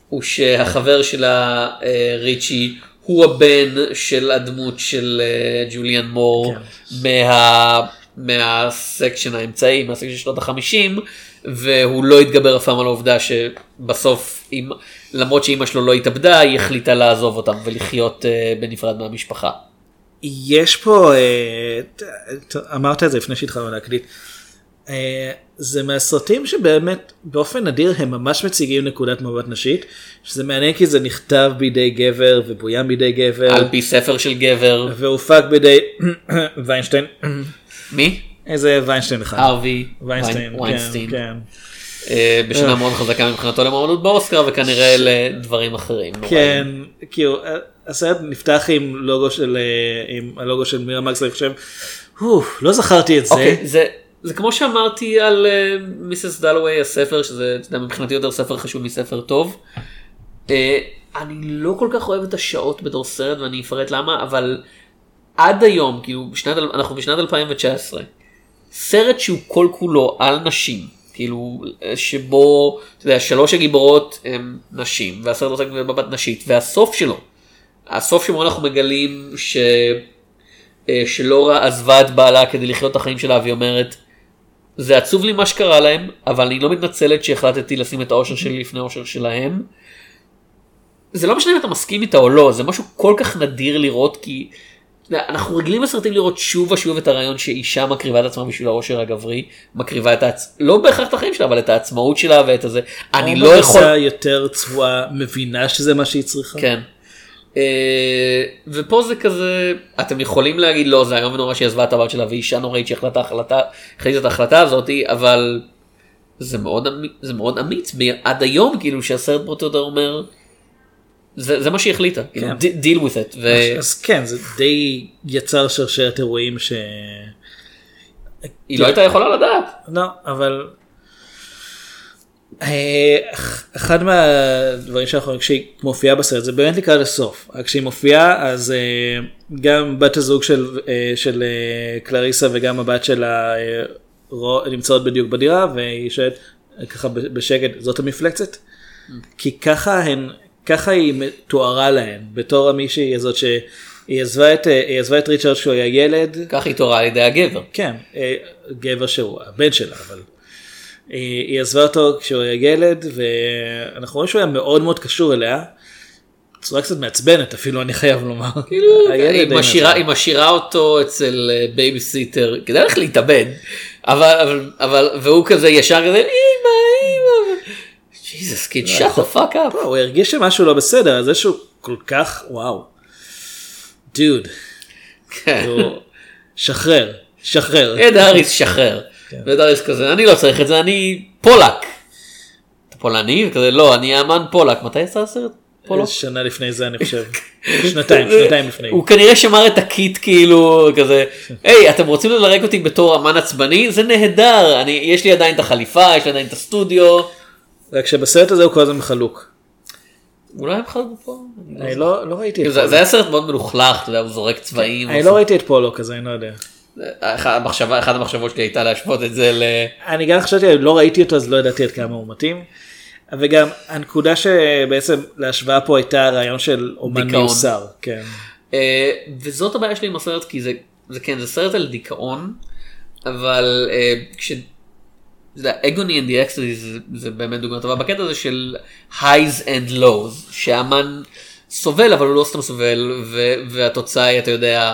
Speaker 2: הוא שהחבר שלה, אה, ריצ'י, הוא הבן של הדמות של אה, ג'וליאן מור מה... מהסקשן האמצעי, מהסקשן של שנות החמישים, והוא לא התגבר אף פעם על העובדה שבסוף, אם, למרות שאימא שלו לא התאבדה, היא החליטה לעזוב אותם ולחיות אה, בנפרד מהמשפחה.
Speaker 3: יש פה, אה, אמרת את זה לפני שהתחלנו להקליט, אה, זה מהסרטים שבאמת באופן נדיר הם ממש מציגים נקודת מבט נשית שזה מעניין כי זה נכתב בידי גבר ובוים בידי גבר
Speaker 2: על פי ספר של גבר.
Speaker 3: והופק בידי ויינשטיין.
Speaker 2: מי?
Speaker 3: איזה ויינשטיין אחד.
Speaker 2: ארווי
Speaker 3: ויינשטיין. כן, כן.
Speaker 2: אה, בשנה. מאוד חזקה מבחינתו למועמדות באוסקר וכנראה לדברים אחרים.
Speaker 3: כן, כאילו הסרט נפתח עם לוגו של אה, עם הלוגו של מירה מקס אני חושב, "הו, לא זכרתי את זה.
Speaker 2: אוקיי, זה זה כמו שאמרתי על אה, מיסס דלווי הספר שזה מבחינתי יותר ספר חשוב מספר טוב. אני לא כל כך אוהב את השעות בתור סרט ואני אפרט למה אבל עד היום כאילו בשנת אנחנו בשנת 2019 סרט שהוא כל כולו על נשים כאילו אה, שבו אתה יודע, שלוש הגיבורות הם נשים והסרט עוסק במבט נשית והסוף שלו הסוף שבו אנחנו מגלים ש... אה, שלורה עזבה את בעלה כדי לחיות את החיים שלה והיא אומרת זה עצוב לי מה שקרה להם אבל אני לא מתנצלת שהחלטתי לשים את האושר שלי לפני האושר שלהם. זה לא משנה אם אתה מסכים איתה או לא זה משהו כל כך נדיר לראות כי אנחנו רגילים בסרטים לראות שוב ושוב את הרעיון שאישה מקריבה את עצמה בשביל האושר הגברי מקריבה את העצ... לא בהכרח את החיים שלה אבל את העצמאות שלה ואת הזה אני לא יכול
Speaker 3: מנסה יותר צבועה מבינה שזה מה שהיא צריכה.
Speaker 2: כן. אה, ופה זה כזה אתם יכולים להגיד לא זה איום ונורא שהיא עזבה את הבת שלה ואישה נוראית שהחלטה החלטה החליטה את ההחלטה הזאתי אבל זה מאוד אמ- זה מאוד אמיץ עד היום כאילו שהסרט פרוטו יותר אומר זה, זה מה שהיא החליטה כאילו,
Speaker 3: כן.
Speaker 2: ד- deal with it. ו...
Speaker 3: אז- אז כן זה די יצר שרשרת אירועים ש...
Speaker 2: היא לא הייתה יכולה לדעת.
Speaker 3: לא אבל. אה, אחד מהדברים שאנחנו כשהיא מופיעה בסרט זה באמת לקראת הסוף כשהיא מופיעה אז אה, גם בת הזוג של אה, של קלריסה וגם הבת שלה נמצאות בדיוק בדירה והיא שואלת ככה בשקט זאת המפלצת כי ככה הן ככה היא תוארה להן בתור המישהי הזאת שהיא עזבה את היא עזבה את ריצ'רד כשהוא היה ילד
Speaker 2: ככה היא תוארה על ידי הגבר.
Speaker 3: כן אה, גבר שהוא הבן שלה אבל. היא עזבה אותו כשהוא היה ילד ואנחנו רואים שהוא היה מאוד מאוד קשור אליה. בצורה קצת מעצבנת אפילו אני חייב לומר.
Speaker 2: כאילו, היא משאירה, אותו אצל אה, בייביסיטר כדאי לך להתאבד אבל אבל אבל והוא כזה ישר כזה אמא אמא. Jesus kid shut the fuck up.
Speaker 3: הוא הרגיש שמשהו לא בסדר זה שהוא כל כך וואו. דוד.
Speaker 2: כן.
Speaker 3: שחרר שחרר.
Speaker 2: אד האריס שחרר. ואד האריס כזה אני לא צריך את זה אני פולוק. אתה פולני? וכזה לא אני האמן פולוק מתי יצא הסרט? פולק?
Speaker 3: שנה לפני זה אני חושב. שנתיים שנתיים לפני.
Speaker 2: הוא כנראה שמר את הקיט כאילו כזה היי אתם רוצים לדרג אותי בתור אמן עצבני זה נהדר אני יש לי עדיין את החליפה יש לי עדיין את הסטודיו.
Speaker 3: רק שבסרט הזה הוא כל הזמן חלוק.
Speaker 2: אולי הם חלקו פה?
Speaker 3: אני לא לא ראיתי את
Speaker 2: זה זה. היה סרט מאוד מלוכלך אתה יודע הוא זורק צבעים.
Speaker 3: אני לא ראיתי את פולו כזה אני לא יודע.
Speaker 2: אחת המחשבות שלי הייתה להשוות את זה ל...
Speaker 3: אני גם חשבתי לא ראיתי אותו אז לא ידעתי עד כמה הוא מתאים. וגם הנקודה שבעצם להשוואה פה הייתה הרעיון של אומן. מיוסר. כן.
Speaker 2: אה, וזאת הבעיה שלי עם הסרט כי זה זה כן זה סרט על דיכאון אבל אה, כש... יודע, אגוני and the זה, זה באמת דוגמא טובה בקטע הזה של highs and lows שהאמן סובל אבל הוא לא סתם סובל ו, והתוצאה היא אתה יודע.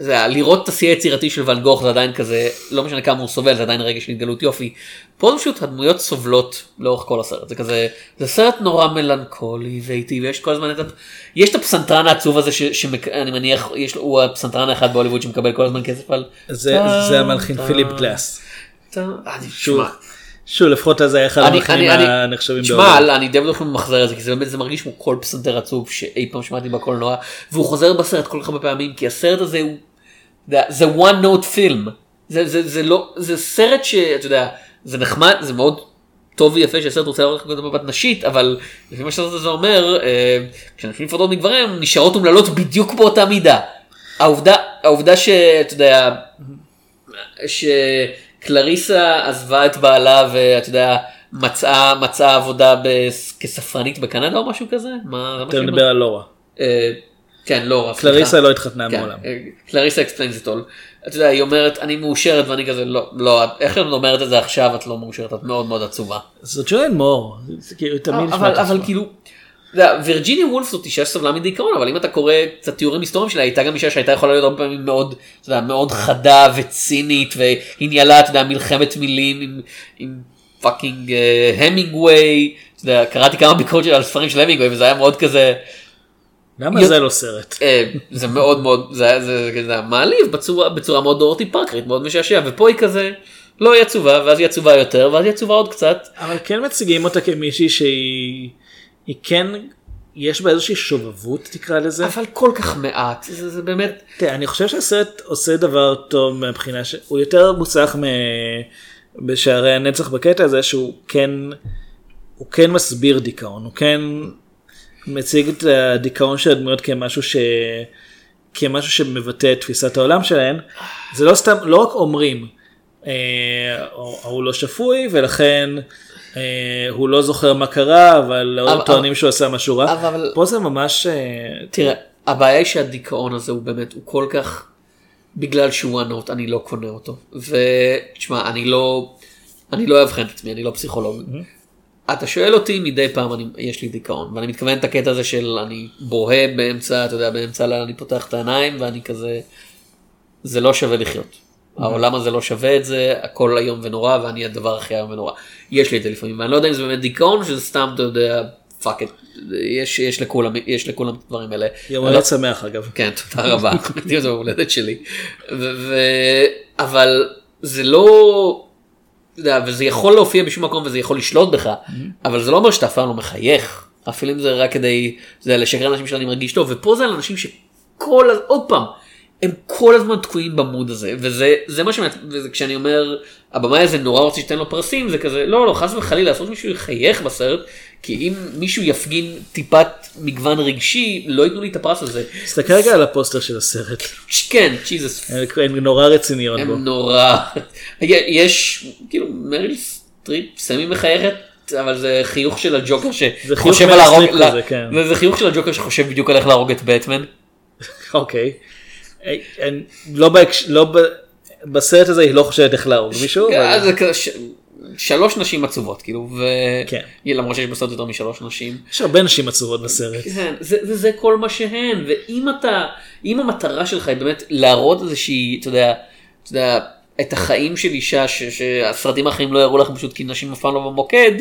Speaker 2: זה, היה, לראות את השיא היצירתי של ואן גוך זה עדיין כזה לא משנה כמה הוא סובל זה עדיין רגע של התגלות יופי. פה פשוט הדמויות סובלות לאורך כל הסרט זה כזה זה סרט נורא מלנכולי ואיטי ויש כל הזמן את. יש את הפסנתרן העצוב הזה שאני מניח יש לו הוא הפסנתרן האחד בהוליווד שמקבל כל הזמן כסף על.
Speaker 3: זה זה המלחין פיליפ גלאס. שוב לפחות זה היה אחד
Speaker 2: אני-
Speaker 3: הנחשבים
Speaker 2: שמע,
Speaker 3: בהוליווד.
Speaker 2: אני די בטוח ממחזר את זה, כי זה באמת, זה מרגיש כמו כל פסנתר עצוב שאי פעם שמעתי בקולנוע, והוא חוזר בסרט כל כך הרבה פעמים, כי הסרט הזה הוא, זה one note film, זה, זה, זה לא, זה סרט שאתה יודע, זה נחמד, זה מאוד טוב ויפה שהסרט רוצה להראות לך במבט נשית, אבל לפי מה שהסרט הזה אומר, אה, כשאנשים נפרדות מגברים, נשארות אומללות בדיוק באותה מידה. העובדה, העובדה שאתה יודע, שקלריסה עזבה את בעלה ואתה יודע מצאה מצאה עבודה בס- כספרנית בקנדה או משהו כזה מה
Speaker 3: אתה מדבר? על לורה.
Speaker 2: אה, כן לורה סליחה.
Speaker 3: קלריסה לא התחתנה
Speaker 2: כן,
Speaker 3: מעולם.
Speaker 2: אה, קלריסה Explains It All. אתה יודע היא אומרת אני מאושרת ואני כזה לא לא את- איך שאת אומרת את זה עכשיו את לא מאושרת את מאוד מאוד עצובה.
Speaker 3: זו ג'וליאן מור. זה כאילו תמיד נשמע
Speaker 2: אבל
Speaker 3: ככה.
Speaker 2: אבל כאילו וירג'יניה וולף זאת אישה שסבלה מדיכאון אבל אם אתה קורא קצת תיאורים היסטוריים שלה הייתה גם אישה שהייתה יכולה להיות הרבה פעמים מאוד, יודע, מאוד חדה וצינית והיא ניהלה אתה יודע, מלחמת מילים עם, עם fucking המינגווי, אתה יודע, קראתי כמה ביקורות שלה על ספרים של המינגווי וזה היה מאוד כזה.
Speaker 3: למה זה לא סרט?
Speaker 2: אה, זה מאוד מאוד זה זה זה היה מעליב בצורה בצורה מאוד דורטי פארקרית מאוד משעשע ופה היא כזה לא היא עצובה ואז היא עצובה יותר ואז היא עצובה עוד קצת.
Speaker 3: אבל כן מציגים אותה כמישהי שהיא היא כן יש בה איזושהי שובבות תקרא לזה.
Speaker 2: אבל כל כך מעט זה, זה באמת
Speaker 3: תראה, אני חושב שהסרט עושה דבר טוב מהבחינה שהוא יותר מוצלח מ... בשערי הנצח בקטע הזה שהוא כן הוא כן מסביר דיכאון הוא כן מציג את הדיכאון של הדמויות כמשהו ש... כמשהו שמבטא את תפיסת העולם שלהן זה לא סתם לא רק אומרים אה, הוא לא שפוי ולכן הוא לא זוכר מה קרה אבל
Speaker 2: אבל-
Speaker 3: טוענים שהוא עשה משהו רע
Speaker 2: אבל-
Speaker 3: פה זה ממש אה,
Speaker 2: תראה הבעיה היא שהדיכאון הזה הוא באמת הוא כל כך בגלל שהוא ענות אני לא קונה אותו ותשמע אני לא אני לא אאבחן את עצמי אני לא פסיכולוג. אתה שואל אותי מדי פעם אני, יש לי דיכאון ואני מתכוון את הקטע הזה של אני בוהה באמצע אתה יודע באמצע הלילה אני פותח את העיניים ואני כזה זה לא שווה לחיות. העולם הזה לא שווה את זה הכל איום ונורא ואני הדבר הכי איום ונורא. יש לי את זה לפעמים ואני לא יודע אם זה באמת דיכאון או שזה סתם אתה יודע fuck it יש יש לכולם יש לכולם את הדברים האלה.
Speaker 3: יום הולדת שמח אגב.
Speaker 2: כן, תודה רבה. חגגתי זה בהולדת שלי. אבל זה לא... יודע, וזה יכול להופיע בשום מקום וזה יכול לשלוט בך, אבל זה לא אומר שאתה אף פעם לא מחייך. אפילו אם זה רק כדי זה לשקר לאנשים שאני מרגיש טוב, ופה זה על אנשים שכל, עוד פעם, הם כל הזמן תקועים במוד הזה, וזה זה מה שמעט, וזה כשאני אומר, הבמאי הזה נורא רוצה שתיתן לו פרסים, זה כזה, לא, לא, חס וחלילה, לעשות שמישהו יחייך בסרט, כי אם מישהו יפגין טיפת מגוון רגשי, לא ייתנו לי את הפרס הזה.
Speaker 3: תסתכל רגע על הפוסטר של הסרט.
Speaker 2: כן, ג'יזוס.
Speaker 3: הן נורא רציניות בו.
Speaker 2: הם נורא. יש, כאילו, מריל סטריפ סמי מחייכת, אבל זה חיוך של הג'וקר
Speaker 3: זה
Speaker 2: שחושב על להרוג,
Speaker 3: כזה, כן.
Speaker 2: חיוך של הג'וקר שחושב בדיוק על איך להרוג את בטמן.
Speaker 3: אוקיי. אה, לא בהקש- לא ב- בסרט הזה היא לא חושבת איך להרוג מישהו.
Speaker 2: זה כזה ש- שלוש נשים עצובות, כאילו, ו...
Speaker 3: כן.
Speaker 2: למרות שיש בסרט יותר משלוש נשים.
Speaker 3: יש הרבה נשים עצובות בסרט.
Speaker 2: כן, זה, וזה כל מה שהן, ואם אתה, אם המטרה שלך היא באמת להראות איזושהי, אתה יודע, אתה יודע, את החיים של אישה ש, שהסרטים האחרים לא יראו לך פשוט כי נשים אף פעם לא במוקד,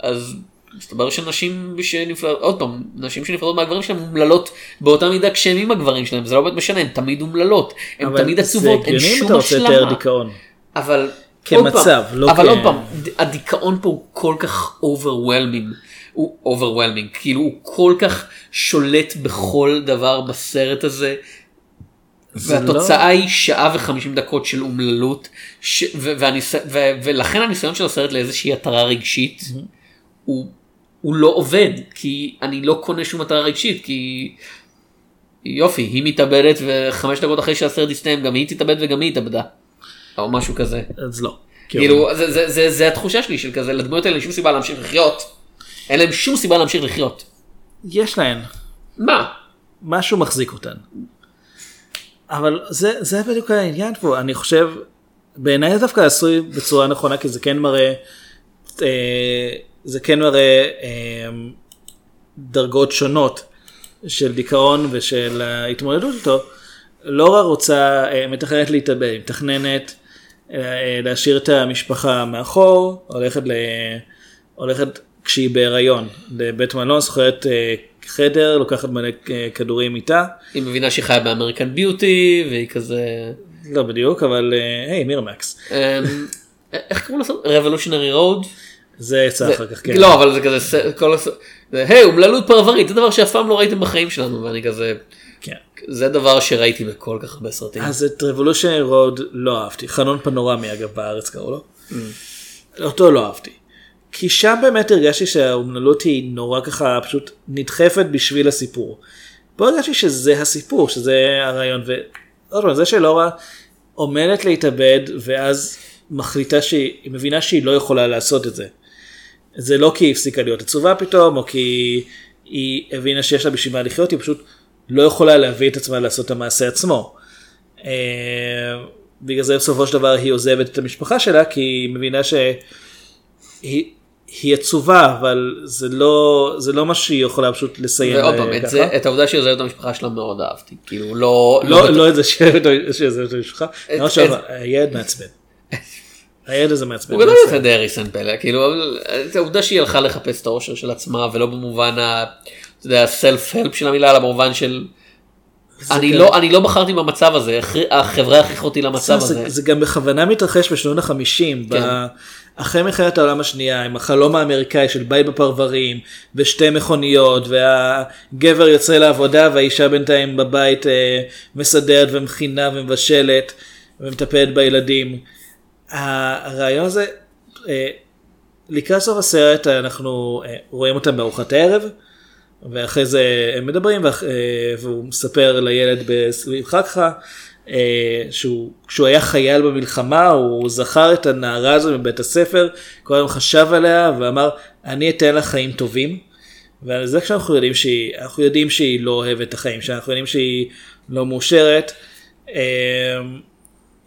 Speaker 2: אז מסתבר שנשים שנפלאות, עוד פעם, נשים שנפרדות מהגברים שלהם אומללות באותה מידה כשהם עם הגברים שלהם, זה לא באמת משנה, הן תמיד אומללות, הן
Speaker 3: אבל
Speaker 2: תמיד
Speaker 3: זה
Speaker 2: עצובות, אין
Speaker 3: הגיוני אם
Speaker 2: שום
Speaker 3: אתה רוצה לתאר
Speaker 2: השלמה.
Speaker 3: דיכאון.
Speaker 2: אבל
Speaker 3: כמצב, לא
Speaker 2: אבל
Speaker 3: כ-
Speaker 2: עוד פעם, הדיכאון פה הוא כל כך overwhelming, הוא overwhelming, כאילו הוא כל כך שולט בכל דבר בסרט הזה.
Speaker 3: זה
Speaker 2: והתוצאה
Speaker 3: לא-
Speaker 2: היא שעה וחמישים דקות של אומללות, ש... ו- והניס... ו... ולכן הניסיון של הסרט לאיזושהי התרה רגשית, הוא... הוא לא עובד, כי אני לא קונה שום התרה רגשית, כי יופי, היא מתאבדת וחמש דקות אחרי שהסרט יסתיים גם היא תתאבד וגם היא התאבדה. או משהו כזה.
Speaker 3: אז לא.
Speaker 2: כאילו, זה, זה, זה, זה התחושה שלי של כזה, לדמויות האלה אין שום סיבה להמשיך לחיות. אין להם שום סיבה להמשיך לחיות.
Speaker 3: יש להן.
Speaker 2: מה?
Speaker 3: משהו מחזיק אותן. אבל זה, זה בדיוק העניין פה, אני חושב, בעיניי זה דווקא עשוי בצורה נכונה, כי זה כן מראה, אה, זה כן מראה אה, דרגות שונות של דיכאון ושל ההתמודדות איתו. לורה רוצה, אה, מתכננת להתאבד, היא מתכננת אה, להשאיר את המשפחה מאחור, הולכת, ל, הולכת כשהיא בהיריון לבית מלון, שוכרת אה, חדר, לוקחת מלא אה, כדורים איתה.
Speaker 2: היא מבינה שהיא חיה ב American Beauty, והיא כזה...
Speaker 3: לא בדיוק, אבל אה, היי, מירמקס.
Speaker 2: אמ, איך קראו לסרט? Revolutionary Road?
Speaker 3: זה יצא אחר כך, כן.
Speaker 2: לא, אבל זה כזה, כל הס... היי, אומללות פרברית, זה דבר שאף פעם לא ראיתם בחיים שלנו, ואני כזה...
Speaker 3: כן.
Speaker 2: זה דבר שראיתי בכל כך הרבה סרטים.
Speaker 3: אז את Revolution Road לא אהבתי, חלון פנורמי אגב בארץ קראו לו. אותו לא אהבתי. כי שם באמת הרגשתי שהאומללות היא נורא ככה פשוט נדחפת בשביל הסיפור. פה הרגשתי שזה הסיפור, שזה הרעיון, ועוד פעם, זה שלורה עומדת להתאבד ואז מחליטה שהיא היא מבינה שהיא לא יכולה לעשות את זה. זה לא כי היא הפסיקה להיות עצובה פתאום, או כי היא הבינה שיש לה בשביל מה לחיות, היא פשוט לא יכולה להביא את עצמה לעשות את המעשה עצמו. אה, בגלל זה בסופו של דבר היא עוזבת את המשפחה שלה, כי היא מבינה שהיא היא עצובה אבל זה לא זה לא מה שהיא יכולה פשוט לסיים
Speaker 2: ועוד
Speaker 3: אה,
Speaker 2: פעם, את
Speaker 3: ככה.
Speaker 2: זה- את העובדה שהיא עוזרת למשפחה שלה מאוד אהבתי. כאילו לא...
Speaker 3: לא לא את זה את המשפחה.
Speaker 2: את-
Speaker 3: שהילד
Speaker 2: את-
Speaker 3: מעצבן. הילד הזה מעצבן.
Speaker 2: הוא גדול יותר די אריסן פלא, כאילו, העובדה שהיא הלכה לחפש את האושר של עצמה ולא במובן ה... אתה יודע, הסלף-הלפ של המילה, אלא במובן של... אני
Speaker 3: גם-
Speaker 2: לא, אני לא בחרתי במצב הזה, הח- החברה הכריחה אותי למצב
Speaker 3: זה,
Speaker 2: הזה.
Speaker 3: זה, זה גם בכוונה מתרחש בשנות החמישים,
Speaker 2: כן.
Speaker 3: ב- אחרי מלחמת העולם השנייה, עם החלום האמריקאי של בית בפרברים, ושתי מכוניות, והגבר יוצא לעבודה והאישה בינתיים בבית אה, מסדרת ומכינה ומבשלת ומטפלת בילדים. הרעיון הזה, אה, לקראת סוף הסרט אנחנו אה, רואים אותם בארוחת הערב. ואחרי זה הם מדברים אה, והוא מספר לילד בסביב אה, שהוא כשהוא היה חייל במלחמה הוא זכר את הנערה הזו מבית הספר כל היום חשב עליה ואמר אני אתן לה חיים טובים. ועל זה כשאנחנו יודעים שהיא אנחנו יודעים שהיא לא אוהבת את החיים שאנחנו יודעים שהיא לא מאושרת.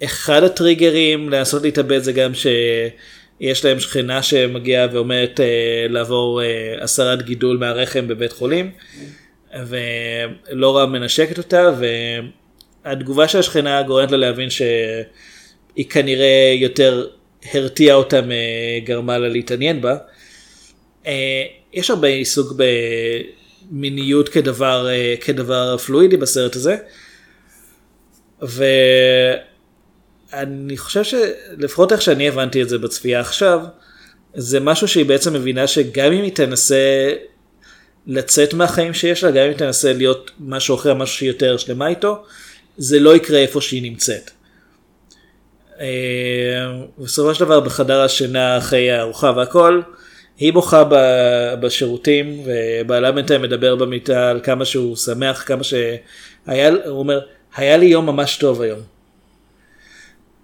Speaker 3: אחד הטריגרים לנסות להתאבד זה גם שיש להם שכנה שמגיעה ואומרת אה, לעבור אה, הסרת גידול מהרחם בבית חולים ולורה מנשקת אותה והתגובה של השכנה גורמת לה להבין שהיא כנראה יותר הרתיעה אותה מגרמה לה להתעניין בה. אה, יש הרבה עיסוק במיניות כדבר, אה, כדבר פלואידי בסרט הזה. ואני חושב שלפחות איך שאני הבנתי את זה בצפייה עכשיו, זה משהו שהיא בעצם מבינה שגם אם היא תנסה לצאת מהחיים שיש לה, גם אם היא תנסה להיות משהו אחר, משהו שהיא יותר שלמה איתו, זה לא יקרה איפה שהיא נמצאת. אה, בסופו של דבר בחדר השינה אחרי הארוחה והכל, היא בוכה בשירותים ובעלה בינתיים מדבר במיטה על כמה שהוא שמח, כמה שהיה, הוא אומר, היה לי יום ממש טוב היום.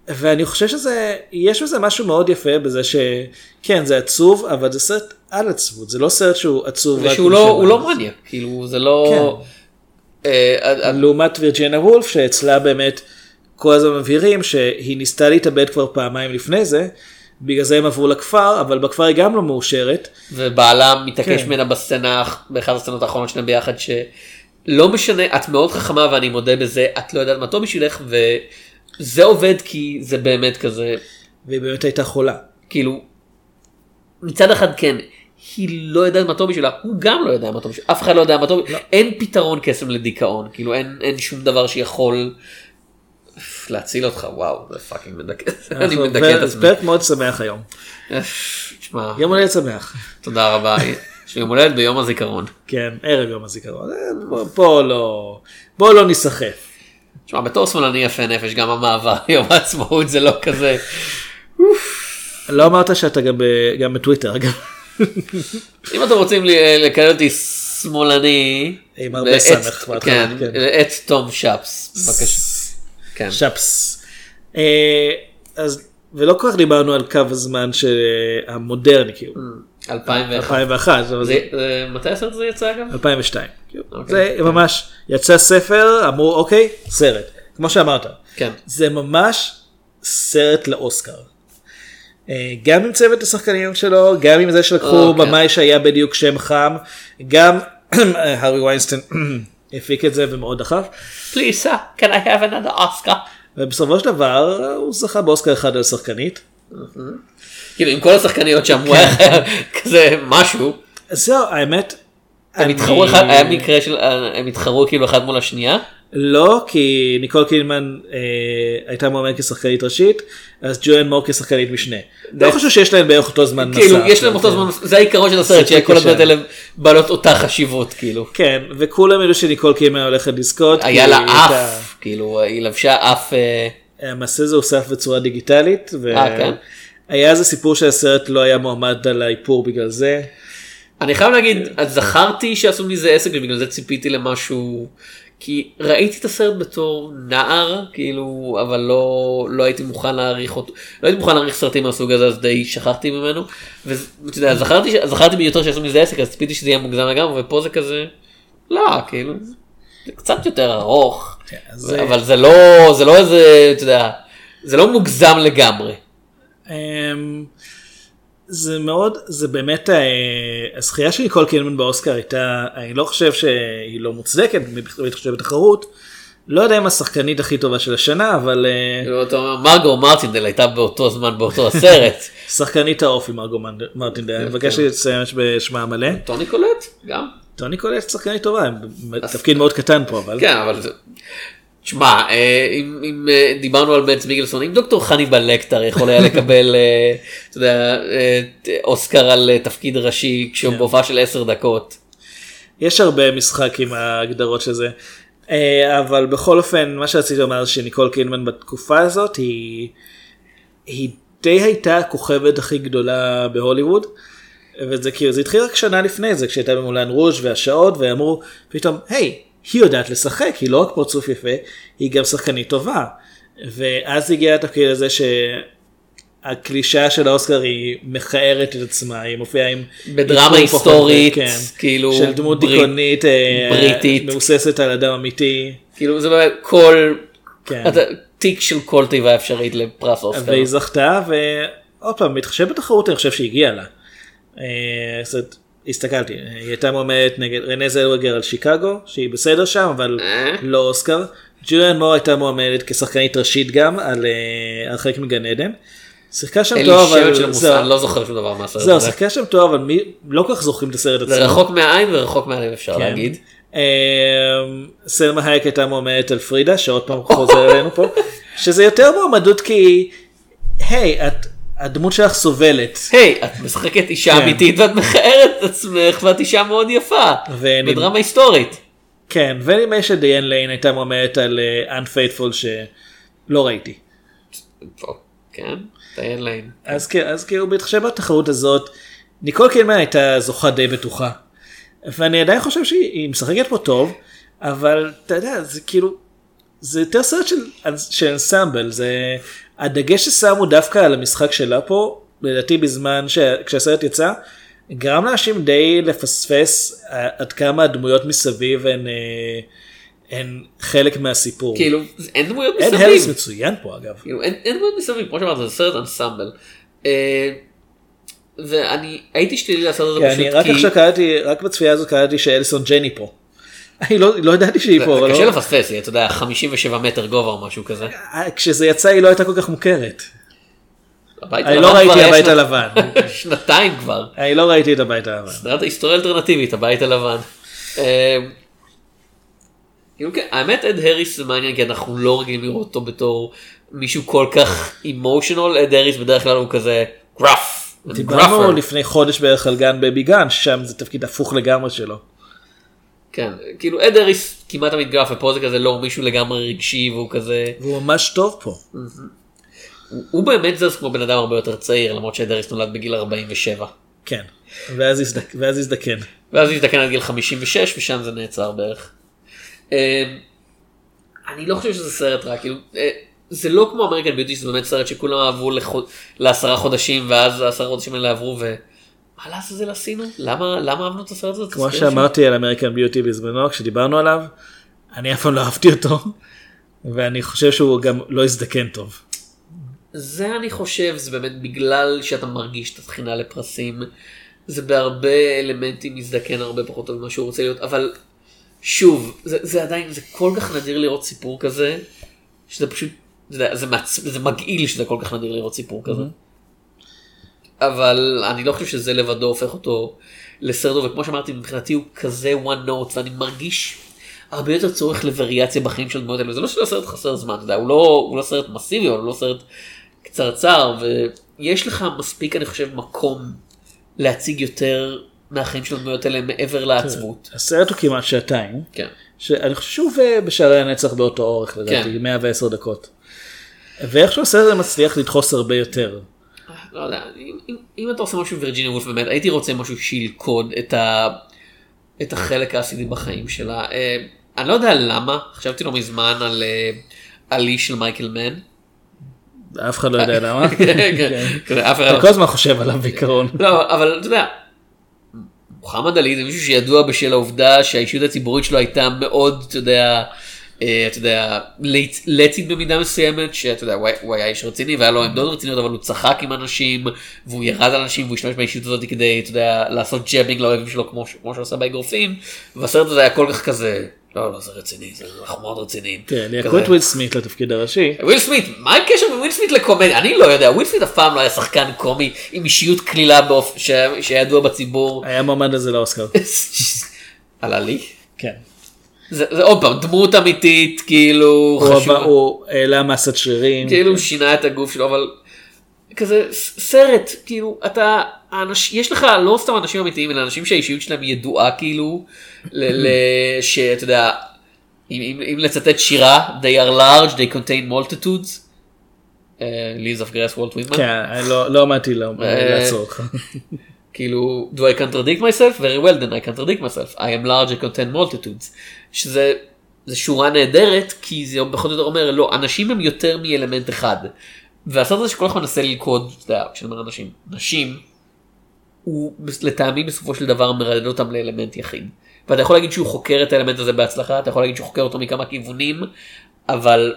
Speaker 3: ואני חושב שזה, יש בזה משהו מאוד יפה בזה שכן זה עצוב, אבל זה סרט על עצבות, זה לא סרט שהוא עצוב.
Speaker 2: ושהוא לא. הוא לא מניאק, כאילו זה לא... אה,
Speaker 3: לעומת וירג'ינה וולף שאצלה באמת כל הזמן מבהירים שהיא ניסתה להתאבד כבר פעמיים לפני זה, בגלל זה הם עברו לכפר, אבל בכפר היא גם לא מאושרת.
Speaker 2: ובעלה מתעקש
Speaker 3: כן.
Speaker 2: ממנה בסצנה, באחת הסצנות האחרונות שלהם ביחד, שלא משנה, את מאוד חכמה ואני מודה בזה, את לא יודעת מה טוב בשבילך, וזה עובד כי זה באמת כזה,
Speaker 3: והיא באמת הייתה חולה.
Speaker 2: כאילו, מצד אחד כן, היא לא יודעת מה טוב בשבילה, הוא גם לא יודע מה טוב בשבילה, אף אחד לא יודע מה טוב, אין פתרון קסם לדיכאון, כאילו אין, אין שום דבר שיכול להציל אותך, וואו, זה fucking מדכא, אני מדכא את
Speaker 3: זה
Speaker 2: עצמי.
Speaker 3: פרק מאוד שמח היום.
Speaker 2: תשמע,
Speaker 3: יום הולדת שמח.
Speaker 2: תודה רבה, יש לי יום הולדת ביום הזיכרון.
Speaker 3: כן, ערב יום הזיכרון. אה, בוא- לא, בוא לא ניסחף.
Speaker 2: תשמע, בתור שמאלני יפה נפש, גם המעבר ליום העצמאות זה לא כזה.
Speaker 3: לא אמרת שאתה גם גם בטוויטר אגב.
Speaker 2: אם אתם רוצים ל- לקלל אותי שמאלני,
Speaker 3: עם הרבה סמך
Speaker 2: כן,
Speaker 3: כן.
Speaker 2: את תום שפס, בבקשה. כן.
Speaker 3: שפס. אה, אז ולא כל כך דיברנו על קו הזמן של המודרני כאילו.
Speaker 2: 2001.
Speaker 3: 2001. אבל
Speaker 2: זה-
Speaker 3: זה-
Speaker 2: זה- מתי הסרט הזה יצא אגב?
Speaker 3: 2002.
Speaker 2: אוקיי.
Speaker 3: זה ממש יצא ספר אמרו אוקיי סרט כמו שאמרת.
Speaker 2: כן.
Speaker 3: זה ממש סרט לאוסקר. אה, גם עם צוות השחקנים שלו גם עם זה שלקחו
Speaker 2: אוקיי.
Speaker 3: במאי שהיה בדיוק שם חם גם הארי ויינסטין הפיק את זה ומאוד דחף.
Speaker 2: Sir, can I have another Oscar?
Speaker 3: ובסופו של דבר הוא זכה באוסקר אחד על שחקנית.
Speaker 2: כאילו עם כל השחקניות שם הוא היה כזה משהו.
Speaker 3: זהו האמת.
Speaker 2: הם התחרו אחד, היה מקרה של, הם התחרו כאילו אחד מול השנייה.
Speaker 3: לא כי ניקול קילמן אה, הייתה מועמדת כשחקנית ראשית אז ג'ואן מור כשחקנית משנה. לא חושב שיש להם בערך אותו זמן מסך.
Speaker 2: כאילו יש להם אותו זמן, זה העיקרון של הסרט,
Speaker 3: זה
Speaker 2: שכל. הדמויות האלה בעלות אותה חשיבות כאילו.
Speaker 3: כן וכולם ידעו שניקול קילמן הולכת לזכות.
Speaker 2: היה לה אף, כאילו היא לבשה אף, אה,
Speaker 3: המעשה הזה הוסף בצורה דיגיטלית.
Speaker 2: אה, כן?
Speaker 3: היה איזה סיפור שהסרט לא היה מועמד על האיפור בגלל זה.
Speaker 2: אני חייב להגיד, אז זכרתי שעשו מזה עסק ובגלל זה ציפיתי למשהו, כי ראיתי את הסרט בתור נער, כאילו, אבל לא, לא הייתי מוכן להעריך אותו, לא הייתי מוכן להעריך סרטים מהסוג הזה, אז די שכחתי ממנו, ואתה יודע, זכרתי, זכרתי ביותר שעשו מזה עסק, אז ציפיתי שזה יהיה מוגזם לגמרי, ופה זה כזה, לא, כאילו, זה קצת יותר ארוך,
Speaker 3: זה-
Speaker 2: אבל זה לא, זה לא איזה, אתה יודע, זה לא מוגזם לגמרי.
Speaker 3: אמ, זה מאוד, זה באמת, אה, הזכייה של ניקול קידמן באוסקר הייתה, אני לא חושב שהיא לא מוצדקת, בהתחשב בתחרות. לא יודע אם השחקנית הכי טובה של השנה, אבל... אה,
Speaker 2: אתה אומר, מרגו מרטינדל הייתה באותו זמן באותו הסרט.
Speaker 3: שחקנית האופי מרגו מרטינדל, אני מבקש לציין בשמה המלא.
Speaker 2: טוני קולט, גם.
Speaker 3: טוני קולט שחקנית טובה, תפקיד מאוד קטן פה, אבל...
Speaker 2: כן, אבל זה... תשמע, אה, אם, אם אה, דיברנו על בנץ מיגלסון, אם דוקטור חניבל לקטר יכול היה לקבל, אה, אתה יודע, אוסקר על תפקיד ראשי כשהוא
Speaker 3: כן.
Speaker 2: בהופעה של 10 דקות.
Speaker 3: יש הרבה משחק עם ההגדרות של זה, אבל בכל אופן, מה שרציתי לומר שניקול קינמן בתקופה הזאת היא, היא די הייתה הכוכבת הכי גדולה בהוליווד. וזה כאילו זה התחיל רק שנה לפני זה כשהייתה במולן רוז' והשעות ואמרו פתאום היי היא יודעת לשחק, היא לא רק פרצוף יפה, היא גם שחקנית טובה. ואז הגיע התפקיד הזה שהקלישאה של האוסקר היא מכערת את עצמה, היא מופיעה עם...
Speaker 2: בדרמה היסטורית,
Speaker 3: כן,
Speaker 2: כאילו...
Speaker 3: של דמות
Speaker 2: ברית-
Speaker 3: דיכאונית, אה,
Speaker 2: בריטית.
Speaker 3: מבוססת על אדם אמיתי.
Speaker 2: כאילו זה באמת כל...
Speaker 3: כן.
Speaker 2: אתה- תיק של כל תיבה אפשרית לפרס אוסקר.
Speaker 3: והיא זכתה, ועוד פעם, מתחשב בתחרות אני חושב שהגיעה לה. אה, זאת הסתכלתי, היא הייתה מועמדת נגד רנה זלווגר על שיקגו, שהיא בסדר שם, אבל
Speaker 2: אה?
Speaker 3: לא אוסקר. ג'וליאן מור הייתה מועמדת כשחקנית ראשית גם על אה, הרחק מגן עדן. שיחקה שם
Speaker 2: אין לי
Speaker 3: טוב,
Speaker 2: שמץ של
Speaker 3: אבל
Speaker 2: מושג,
Speaker 3: זהו,
Speaker 2: אני לא זוכר שום דבר מהסרט
Speaker 3: זהו,
Speaker 2: הזה.
Speaker 3: שיחקה שם טוב, אבל מי, לא כל כך זוכרים את הסרט עצמו.
Speaker 2: זה רחוק מהעין ורחוק מהלב אפשר
Speaker 3: כן.
Speaker 2: להגיד.
Speaker 3: אה, סלמה הייק הייתה מועמדת על פרידה, שעוד פעם חוזר אלינו פה, שזה יותר מועמדות כי, היי, את, הדמות שלך סובלת.
Speaker 2: היי, את משחקת אישה
Speaker 3: כן.
Speaker 2: אמיתית ואת מכערת את עצמך ואת אישה מאוד יפה. בדרמה היסטורית.
Speaker 3: כן, ונדמה לי שדיאן ליין הייתה מועמדת על אה, Unfaithful שלא ראיתי.
Speaker 2: כן, דיאן ליין.
Speaker 3: אז, כאילו בהתחשב בתחרות הזאת, ניקול קידמן הייתה זוכה די בטוחה. ואני עדיין חושב שהיא היא משחקת פה טוב, אבל אתה יודע, זה כאילו, זה יותר סרט של, של אנסמבל, זה הדגש ששמו דווקא על המשחק שלה פה, לדעתי בזמן ש, כשהסרט יצא, גרם לאנשים די לפספס אה, עד כמה הדמויות מסביב הן, אה, הן חלק מהסיפור.
Speaker 2: כאילו, אין דמויות מסביב.
Speaker 3: הריס מצוין פה אגב.
Speaker 2: כאילו, אין, אין דמות מסביב, כמו שאמרת, זה סרט אנסמבל. אה, ואני הייתי שלילי לעשות את זה פשוט
Speaker 3: אני רק
Speaker 2: כי...
Speaker 3: עכשיו קראתי, רק בצפייה הזאת קראתי שאליסון ג'ני פה. אני לא, לא ידעתי שהיא
Speaker 2: זה-
Speaker 3: פה, אבל
Speaker 2: זה קשה
Speaker 3: לא,
Speaker 2: לפספס, היא, אתה יודע, 57 מטר גובה או משהו כזה.
Speaker 3: כשזה יצא היא לא הייתה כל כך מוכרת. אני לא ראיתי הבית הלבן.
Speaker 2: שנתיים כבר.
Speaker 3: אני לא ראיתי את הבית הלבן.
Speaker 2: סדרת ההיסטוריה האלטרנטיבית, הבית הלבן. אה, כאילו כן, האמת אד הריס זה מעניין כי אנחנו לא רגילים לראות אותו בתור מישהו כל כך אימושיונל, אד הריס בדרך כלל הוא כזה גרף.
Speaker 3: דיברנו לפני חודש בערך על גן בבי גן, ששם זה תפקיד הפוך לגמרי שלו.
Speaker 2: כן, כאילו אד הריס כמעט תמיד גרף ופה זה כזה לא מישהו לגמרי רגשי והוא כזה,
Speaker 3: והוא ממש טוב פה.
Speaker 2: הוא- הוא באמת זז כמו בן אדם הרבה יותר צעיר למרות שאד הריס נולד בגיל 47.
Speaker 3: כן. ואז הזדק- ואז הזדקן.
Speaker 2: ואז הזדקן עד גיל 56 ושם זה נעצר בערך. אה, אני לא חושב שזה סרט רע, כאילו, אה, זה לא כמו אמריקן ביוטי, זה באמת סרט שכולם אהבו לחוד- לעשרה חודשים ואז העשרה חודשים האלה עברו ומה לעזאזל עשינו? למה למה אהבנו את הסרט הזה?
Speaker 3: כמו. שאמרתי על אמריקן ביוטי בזמנו, כשדיברנו עליו, אני אף פעם לא אהבתי אותו, ואני חושב שהוא גם לא הזדקן טוב.
Speaker 2: זה אני חושב, זה באמת בגלל שאתה מרגיש את התחינה לפרסים, זה בהרבה אלמנטים מזדקן הרבה פחות טוב ממה שהוא רוצה להיות, אבל שוב, זה, זה עדיין, זה כל כך נדיר לראות סיפור כזה, שזה פשוט, זה, זה, מעצ... זה מגעיל שזה כל כך נדיר לראות סיפור כזה. אבל אני לא חושב שזה לבדו הופך אותו לסרט, וכמו שאמרתי, מבחינתי הוא כזה one note, ואני מרגיש הרבה יותר צורך לווריאציה בחיים של דמויות האלה, זה לא שהסרט חסר זמן, אתה יודע, הוא לא, הוא לא סרט מסיבי, הוא לא סרט קצרצר, ויש לך מספיק, אני חושב, מקום להציג יותר מהחיים של הדמויות האלה מעבר לעצבות.
Speaker 3: הסרט הוא כמעט שעתיים,
Speaker 2: כן.
Speaker 3: שאני חושב שהוא אה, בשערי הנצח באותו אורך לדעתי,
Speaker 2: כן.
Speaker 3: 110 דקות. ואיכשהו הסרט הזה מצליח לדחוס הרבה יותר.
Speaker 2: לא יודע, אם, אם, אם אתה עושה משהו וירג'יניה וולף באמת, הייתי רוצה משהו שילכוד את, ה, את החלק האסידי בחיים שלה. אה, אני לא יודע למה, חשבתי לא מזמן על אה, עלי של מייקל מן.
Speaker 3: אף אחד לא יודע למה.
Speaker 2: כן, אף אחד
Speaker 3: אתה
Speaker 2: לא-
Speaker 3: כל הזמן חושב עליו בעיקרון.
Speaker 2: לא, אבל אתה יודע, מוחמד עלי זה מישהו שידוע בשל העובדה שהאישיות הציבורית שלו הייתה מאוד, אתה יודע, אתה יודע, ליצנית במידה מסוימת, שאתה יודע, הוא היה- איש רציני והיה לו עמדות רציניות, אבל הוא צחק עם אנשים, והוא ירד על אנשים, והוא השתמש באישיות הזאת כדי, אתה יודע, לעשות jabbing לאויבים שלו כמו שהוא עושה באגרופים, והסרט הזה היה כל כך כזה, לא, לא, זה רציני, זה אנחנו מאוד רציניים.
Speaker 3: כן,
Speaker 2: כזה.
Speaker 3: יקחו את וויל סמית לתפקיד הראשי.
Speaker 2: וויל סמית, מה הקשר בין וויל סמית לקומדיה? אני לא יודע, וויל סמית אף פעם לא היה שחקן קומי עם אישיות קלילה שהיה ידוע בציבור.
Speaker 3: היה מועמד לזה לאוסקר.
Speaker 2: עלה לי?
Speaker 3: כן.
Speaker 2: זה זה עוד פעם דמות אמיתית כאילו
Speaker 3: הוא
Speaker 2: חשוב.
Speaker 3: הוא העלה מסת שרירים.
Speaker 2: כאילו הוא שינה את הגוף שלו אבל כזה סרט כאילו אתה האנש, יש לך לא סתם אנשים אמיתיים אלא אנשים שהאישיות שלהם ידועה כאילו ל, ל, שאתה יודע אם, אם, אם לצטט שירה they are large they contain multitudes. Leaves of Grass וולט וויטמן.
Speaker 3: כן, אני לא לא עמדתי לה-
Speaker 2: אה,
Speaker 3: לעצור אותך.
Speaker 2: כאילו do I contradict myself very well then I contradict myself I am large I contain multitudes שזה זה שורה נהדרת כי זה בכל זאת אומר לא אנשים הם יותר מאלמנט אחד. והסרט הזה שכל אחד מנסה ללכוד כשאני אומר אנשים נשים הוא לטעמי בסופו של דבר מרדד אותם לאלמנט יחיד. ואתה יכול להגיד שהוא חוקר את האלמנט הזה בהצלחה אתה יכול להגיד שהוא חוקר אותו מכמה כיוונים אבל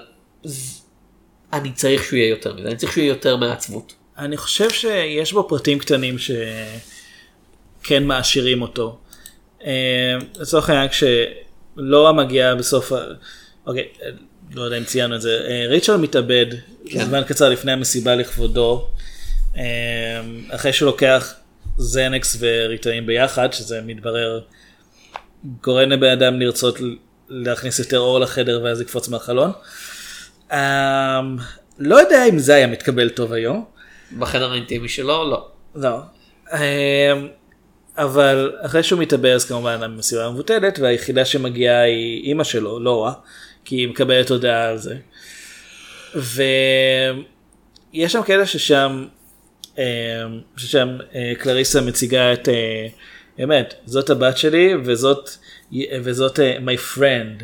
Speaker 2: אני צריך שהוא יהיה יותר מזה אני צריך שהוא יהיה יותר מעצבות.
Speaker 3: אני חושב שיש בו פרטים קטנים שכן מעשירים אותו. אה, לצורך העניין כשלורה מגיעה בסוף, אוקיי, לא יודע אם ציינו את זה, אה, ריצ'רד מתאבד
Speaker 2: כן.
Speaker 3: זמן קצר לפני המסיבה לכבודו, אה, אחרי שהוא לוקח זנקס וריטאים ביחד, שזה מתברר גורם לבן אדם לרצות להכניס יותר אור לחדר ואז לקפוץ מהחלון. אה, לא יודע אם זה היה מתקבל טוב היום.
Speaker 2: בחדר האינטימי שלו לא.
Speaker 3: לא. אבל אחרי שהוא מתאבד אז כמובן המסיבה מבוטלת והיחידה שמגיעה היא אימא שלו, לורה, כי היא מקבלת הודעה על זה. ויש שם קטע ששם, אמ, ששם אה, קלריסה מציגה את, אה, באמת, זאת הבת שלי וזאת, וזאת אה, my friend,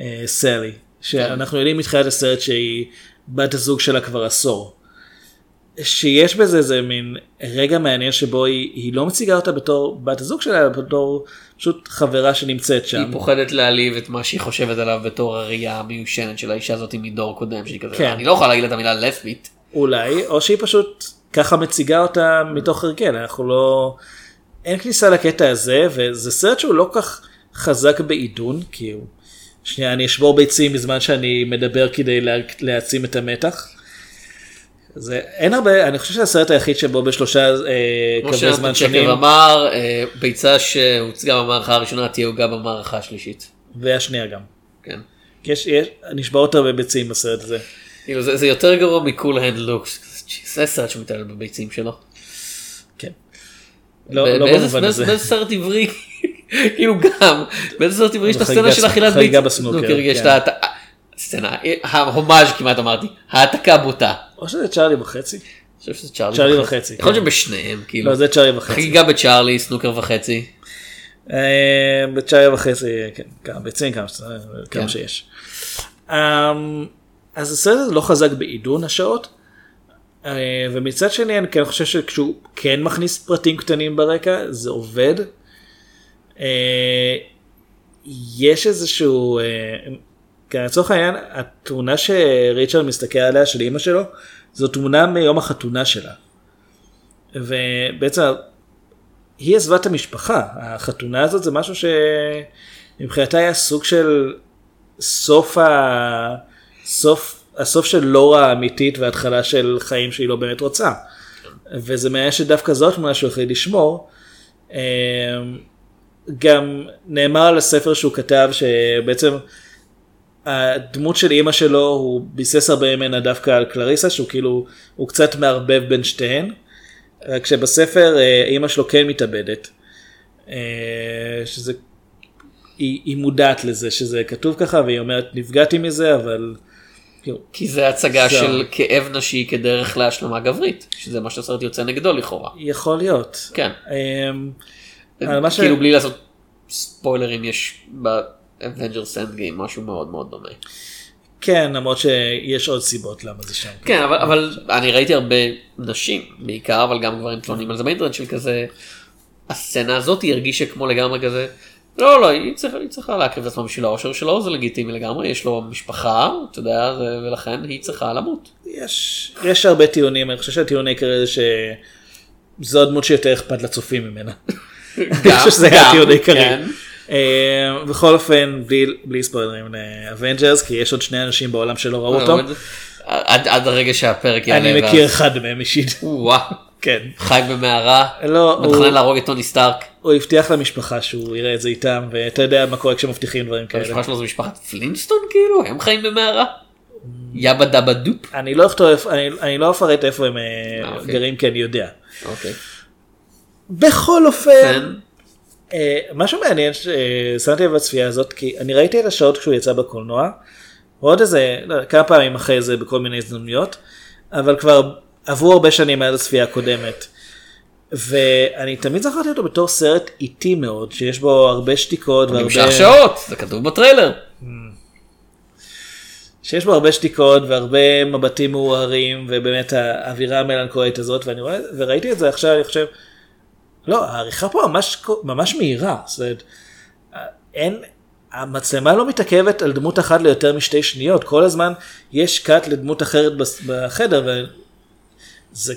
Speaker 3: אה, סלי, שאנחנו יודעים מתחילת הסרט שהיא בת הזוג שלה כבר עשור. שיש בזה איזה מין רגע מעניין שבו היא, היא לא מציגה אותה בתור בת הזוג שלה, אלא בתור פשוט חברה שנמצאת שם.
Speaker 2: היא פוחדת להעליב את מה שהיא חושבת עליו בתור הראייה המיושנת של האישה הזאת מדור קודם שהיא כזה
Speaker 3: כן.
Speaker 2: אני לא יכולה להגיד את המילה לסבית.
Speaker 3: אולי, או שהיא פשוט ככה מציגה אותה מתוך הרגל, אנחנו לא... אין כניסה לקטע הזה, וזה סרט שהוא לא כך חזק בעידון, כי הוא... שנייה, אני אשבור ביצים בזמן שאני מדבר כדי לה... להעצים את המתח. זה אין הרבה, אני חושב שזה הסרט היחיד שבו בשלושה אה,
Speaker 2: כמו
Speaker 3: קווי זמן שונים,
Speaker 2: שקר אמר אה, ביצה שהוצגה במערכה הראשונה תהיה עוגה במערכה השלישית.
Speaker 3: והשנייה גם.
Speaker 2: כן.
Speaker 3: יש, יש, נשבעות הרבה ביצים בסרט הזה.
Speaker 2: כאילו זה, זה יותר גרוע מקול הנד לוקס. זה סרט שמתעלל בביצים שלו.
Speaker 3: כן. לא, לא
Speaker 2: באיזה-
Speaker 3: במובן הזה.
Speaker 2: באיזה סרט עברי כאילו גם באיזה סרט עברי יש את הסצנה
Speaker 3: חגיגה-
Speaker 2: של אכילת
Speaker 3: חגיגה
Speaker 2: ביצים.
Speaker 3: בסנוקר,
Speaker 2: סנוקר, יש
Speaker 3: כן.
Speaker 2: את ה- הסצנה ההומאז' כמעט אמרתי העתקה בוטה.
Speaker 3: או שזה צ'ארלי וחצי.
Speaker 2: אני חושב שזה צ'ארלי,
Speaker 3: צ'ארלי וחצי,
Speaker 2: יכול להיות
Speaker 3: כן.
Speaker 2: שבשניהם כאילו.
Speaker 3: לא, זה צ'ארלי וחצי.
Speaker 2: חגיגה בצ'ארלי סנוקר וחצי.
Speaker 3: אה, בצ'ארלי וחצי, כן, כמה ביצים, כמה כמה. שיש. אמ, אז הסרט הזה לא חזק בעידון השעות, אה, ומצד שני אני כן חושב שכשהוא כן מכניס פרטים קטנים ברקע, זה עובד. אה, יש איזשהו, כן, לצורך העניין, התמונה שריצ'רד מסתכל עליה של אימא שלו, זו תמונה מיום החתונה שלה. ובעצם היא עזבה את המשפחה, החתונה הזאת זה משהו שמבחינתה היה סוג של סוף, ה... סוף, הסוף של לורה האמיתית וההתחלה של חיים שהיא לא באמת רוצה. וזה מעניין שדווקא זו התמונה שהוא החליט לשמור. אמ, גם נאמר על הספר שהוא כתב שבעצם הדמות של אימא שלו הוא ביסס הרבה ממנה דווקא על קלריסה שהוא כאילו הוא קצת מערבב בין שתיהן. רק שבספר אה, אימא שלו כן מתאבדת. אה, שזה היא, היא מודעת לזה שזה כתוב ככה והיא אומרת נפגעתי מזה אבל. כאילו,
Speaker 2: כי זה הצגה
Speaker 3: זהו.
Speaker 2: של כאב נשי כדרך להשלמה גברית שזה מה שהסרט יוצא נגדו לכאורה.
Speaker 3: יכול להיות.
Speaker 2: כן.
Speaker 3: אמ, מה ש-
Speaker 2: כאילו בלי לעשות ספוילרים יש אנד גיים משהו מאוד מאוד דומה.
Speaker 3: כן למרות שיש עוד סיבות למה זה שם.
Speaker 2: כן אבל, אבל אני ראיתי הרבה נשים בעיקר אבל גם גברים טוענים על זה באינטרנט של כזה הסצנה הזאת הרגישה כמו לגמרי כזה לא, לא, היא צריכה, היא צריכה להקריב את עצמה בשביל האושר שלו, זה לגיטימי לגמרי, יש לו משפחה, אתה יודע, ולכן היא צריכה למות.
Speaker 3: יש, יש הרבה טיעונים, אני חושב שהטיעון העיקרי זה שזו הדמות שיותר אכפת לצופים ממנה. אני חושב שזה היה
Speaker 2: גם,
Speaker 3: הטיעון העיקרי.
Speaker 2: כן.
Speaker 3: אה, בכל אופן, בלי, בלי ספוילרים ל Avengers, כי יש עוד שני אנשים בעולם שלא ראו אותו.
Speaker 2: עד, עד הרגע שהפרק יעלה.
Speaker 3: אני מכיר
Speaker 2: ואז-
Speaker 3: אחד מהם אישית.
Speaker 2: וואו.
Speaker 3: כן.
Speaker 2: חי במערה,
Speaker 3: לא, הוא-
Speaker 2: מתכנן להרוג את טוני סטארק.
Speaker 3: הוא הבטיח למשפחה שהוא יראה את זה איתם, ואתה יודע מה קורה כשמבטיחים דברים כאלה.
Speaker 2: המשפחה שלו זה משפחת פלינטסטון כאילו? הם חיים במערה? Yabba dabba doo?
Speaker 3: אני לא אכתוב אני- אני לא אפרט איפה הם אה,
Speaker 2: אה, אוקיי.
Speaker 3: גרים כי אני יודע.
Speaker 2: אוקיי.
Speaker 3: בכל
Speaker 2: כן.
Speaker 3: אופן, אה, משהו מעניין ששמתי לב בצפייה הזאת, כי אני ראיתי את השעות כשהוא יצא בקולנוע, ועוד איזה, לא, כמה פעמים אחרי זה בכל מיני הזדמנויות, אבל כבר עברו הרבה שנים מאז הצפייה הקודמת. ואני תמיד זכרתי אותו בתור סרט איטי מאוד, שיש בו הרבה שתיקות והרבה...
Speaker 2: נמשך שעות, זה כתוב בטריילר.
Speaker 3: שיש בו הרבה שתיקות והרבה מבטים מעורערים ובאמת האווירה המלנכולית הזאת ואני רואה וראיתי את זה עכשיו אני חושב לא העריכה פה ממש ממש מהירה זאת אומרת, אין המצלמה לא מתעכבת על דמות אחת ליותר משתי שניות כל הזמן יש קאט לדמות אחרת בחדר וזה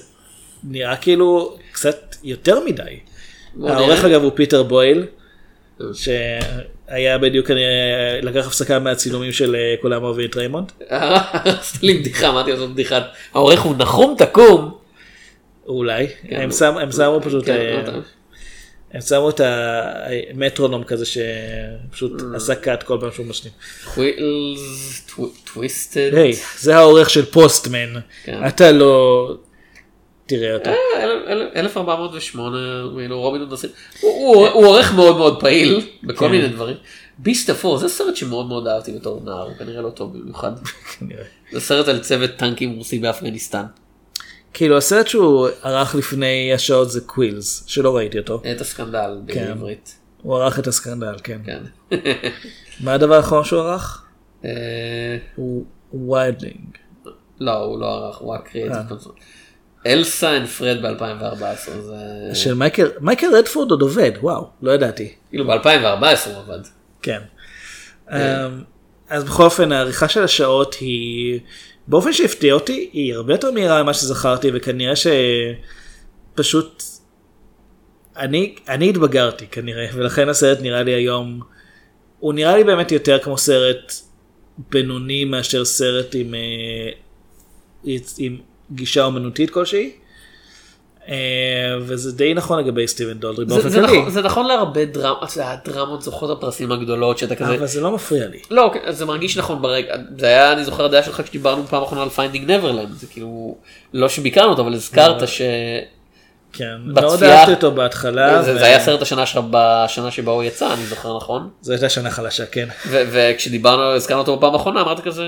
Speaker 3: נראה כאילו קצת יותר מדי. העורך. אגב הוא פיטר בויל שהיה בדיוק כנראה לקח הפסקה מהצילומים של אה, כולם אוהבים את ריימונד.
Speaker 2: עשית לי בדיחה, אמרתי לעשות בדיחת. העורך הוא נחום תקום.
Speaker 3: אולי
Speaker 2: כן,
Speaker 3: הם
Speaker 2: הוא-
Speaker 3: שמו- הם שמו פשוט
Speaker 2: כן,
Speaker 3: אה. הם שמו את המטרונום כזה שפשוט
Speaker 2: Mm.
Speaker 3: עשה קאט כל פעם שהוא משלים.
Speaker 2: טווילס, טוויסטד.
Speaker 3: היי זה העורך של פוסטמן
Speaker 2: כן.
Speaker 3: אתה לא תראה אותו.
Speaker 2: אה, אל- אל- 1408, כאילו רובין הוד הסרט. הוא- עורך מאוד מאוד פעיל בכל
Speaker 3: כן.
Speaker 2: מיני דברים. ביסט אפור זה סרט שמאוד מאוד אהבתי בתור נער, הוא כנראה לא טוב במיוחד. זה סרט על צוות טנקים רוסי באפגניסטן.
Speaker 3: כאילו הסרט שהוא ערך לפני השעות זה קווילס שלא ראיתי אותו.
Speaker 2: את הסקנדל
Speaker 3: כן.
Speaker 2: בעברית.
Speaker 3: הוא ערך את הסקנדל כן.
Speaker 2: כן.
Speaker 3: מה הדבר האחרון שהוא ערך?
Speaker 2: אה,
Speaker 3: הוא ויידלינג.
Speaker 2: לא, הוא לא ערך, הוא רק קריאטיב
Speaker 3: אה.
Speaker 2: קונסול. אלסה אנד פרד ב-2014, זה...
Speaker 3: של מייקל מייקל רדפורד עוד עובד וואו לא ידעתי.
Speaker 2: כאילו ב-2014 הוא עבד.
Speaker 3: כן. אמ, אז בכל אופן העריכה של השעות היא באופן שהפתיע אותי היא הרבה יותר מהירה ממה שזכרתי וכנראה שפשוט אני אני התבגרתי כנראה ולכן הסרט נראה לי היום הוא נראה לי באמת יותר כמו סרט בינוני מאשר סרט עם, אה, עם גישה אומנותית כלשהי. אה, וזה די נכון לגבי סטיבן דולדרי
Speaker 2: זה-
Speaker 3: באופן
Speaker 2: זה
Speaker 3: כללי.
Speaker 2: נכון- זה נכון להרבה דרמות, הדרמות זוכות הפרסים הגדולות שאתה כזה...
Speaker 3: אבל זה לא מפריע לי.
Speaker 2: לא, כן, זה מרגיש נכון ברגע, זה היה, אני זוכר הדעה שלך כשדיברנו פעם אחרונה על Finding Neverland, זה כאילו, לא שביקרנו אותו, אבל הזכרת ש...
Speaker 3: כן,
Speaker 2: בצפייה-
Speaker 3: מאוד אהבתי אותו בהתחלה.
Speaker 2: זה
Speaker 3: ו-
Speaker 2: זה היה סרט השנה שלך בשנה שבה הוא יצא, אני זוכר נכון?
Speaker 3: זו הייתה שנה חלשה, כן.
Speaker 2: וכשדיברנו, הזכרנו אותו בפעם האחרונה, אמרת כזה,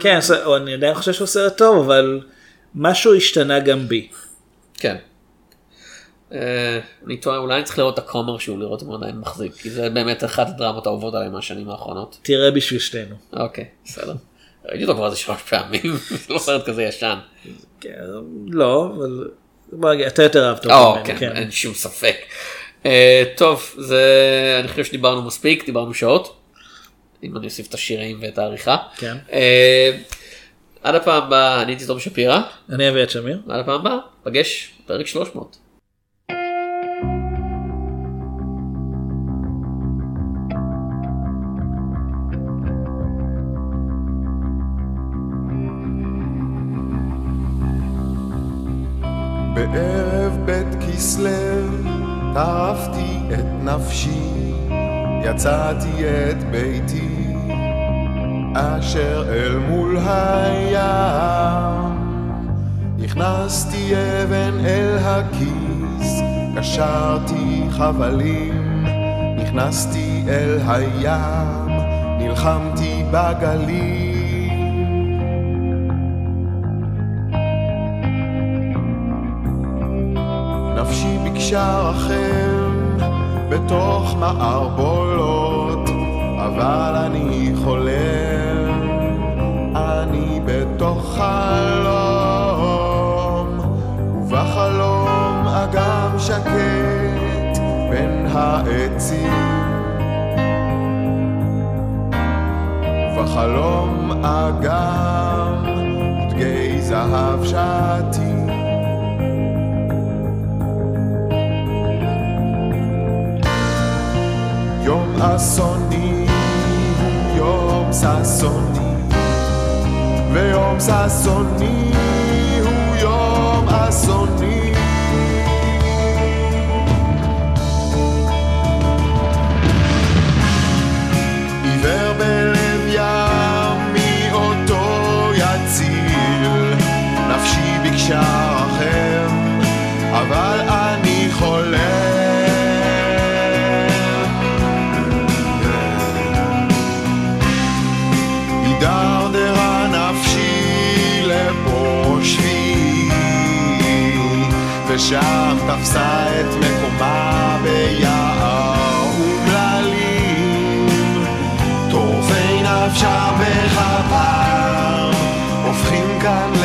Speaker 3: כן, ס- אני עדיין חושב שהוא סרט טוב, אבל משהו השתנה גם בי.
Speaker 2: כן. אה, אני טועה, אולי אני צריך לראות את הכומר שהוא לראות אם הוא עדיין מחזיק, כי זה באמת אחת הדרמות האהובות עליי מהשנים האחרונות.
Speaker 3: תראה בשביל שתינו.
Speaker 2: אוקיי, בסדר. ראיתי אותו כבר איזה שלוש פעמים, זה לא סרט כזה ישן.
Speaker 3: כן, לא, אבל אתה יותר אהבת
Speaker 2: או,
Speaker 3: אותו.
Speaker 2: כן,
Speaker 3: ממני,
Speaker 2: אין שום ספק. אה, טוב, זה, אני חושב שדיברנו מספיק, דיברנו שעות. אם אני אוסיף את השירים ואת העריכה.
Speaker 3: כן.
Speaker 2: עד הפעם הבאה, אני הייתי תום שפירא.
Speaker 3: אני אביא את שמיר.
Speaker 2: עד הפעם הבאה, פגש פרק 300.
Speaker 15: בערב בית כסלו טרפתי את נפשי, יצאתי את ביתי, אשר אל מול הים. הכנסתי אבן אל הכיס, קשרתי חבלים, נכנסתי אל הים, נלחמתי בגלים. נפשי ביקשה רחם בתוך מערבולות, אבל אני ובחלום אגם דגי זהב שעתי. יום אסוני הוא יום ששוני, ויום ששוני הוא יום אסוני. ביקשה רחם, אבל אני חולם. הידרדרה נפשי לפה ושם תפסה את מקומה ביער אומללים. טורפי נפשה בכפר, הופכים כאן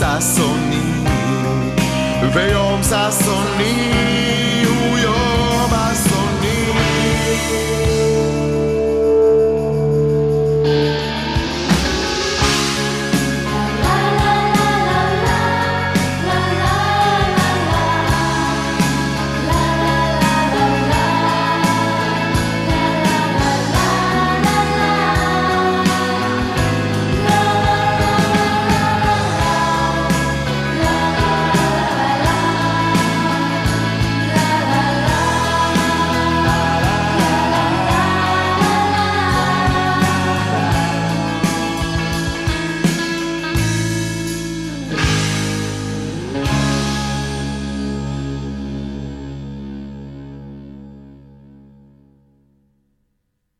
Speaker 15: הוא יום ששוני, ויום ששוני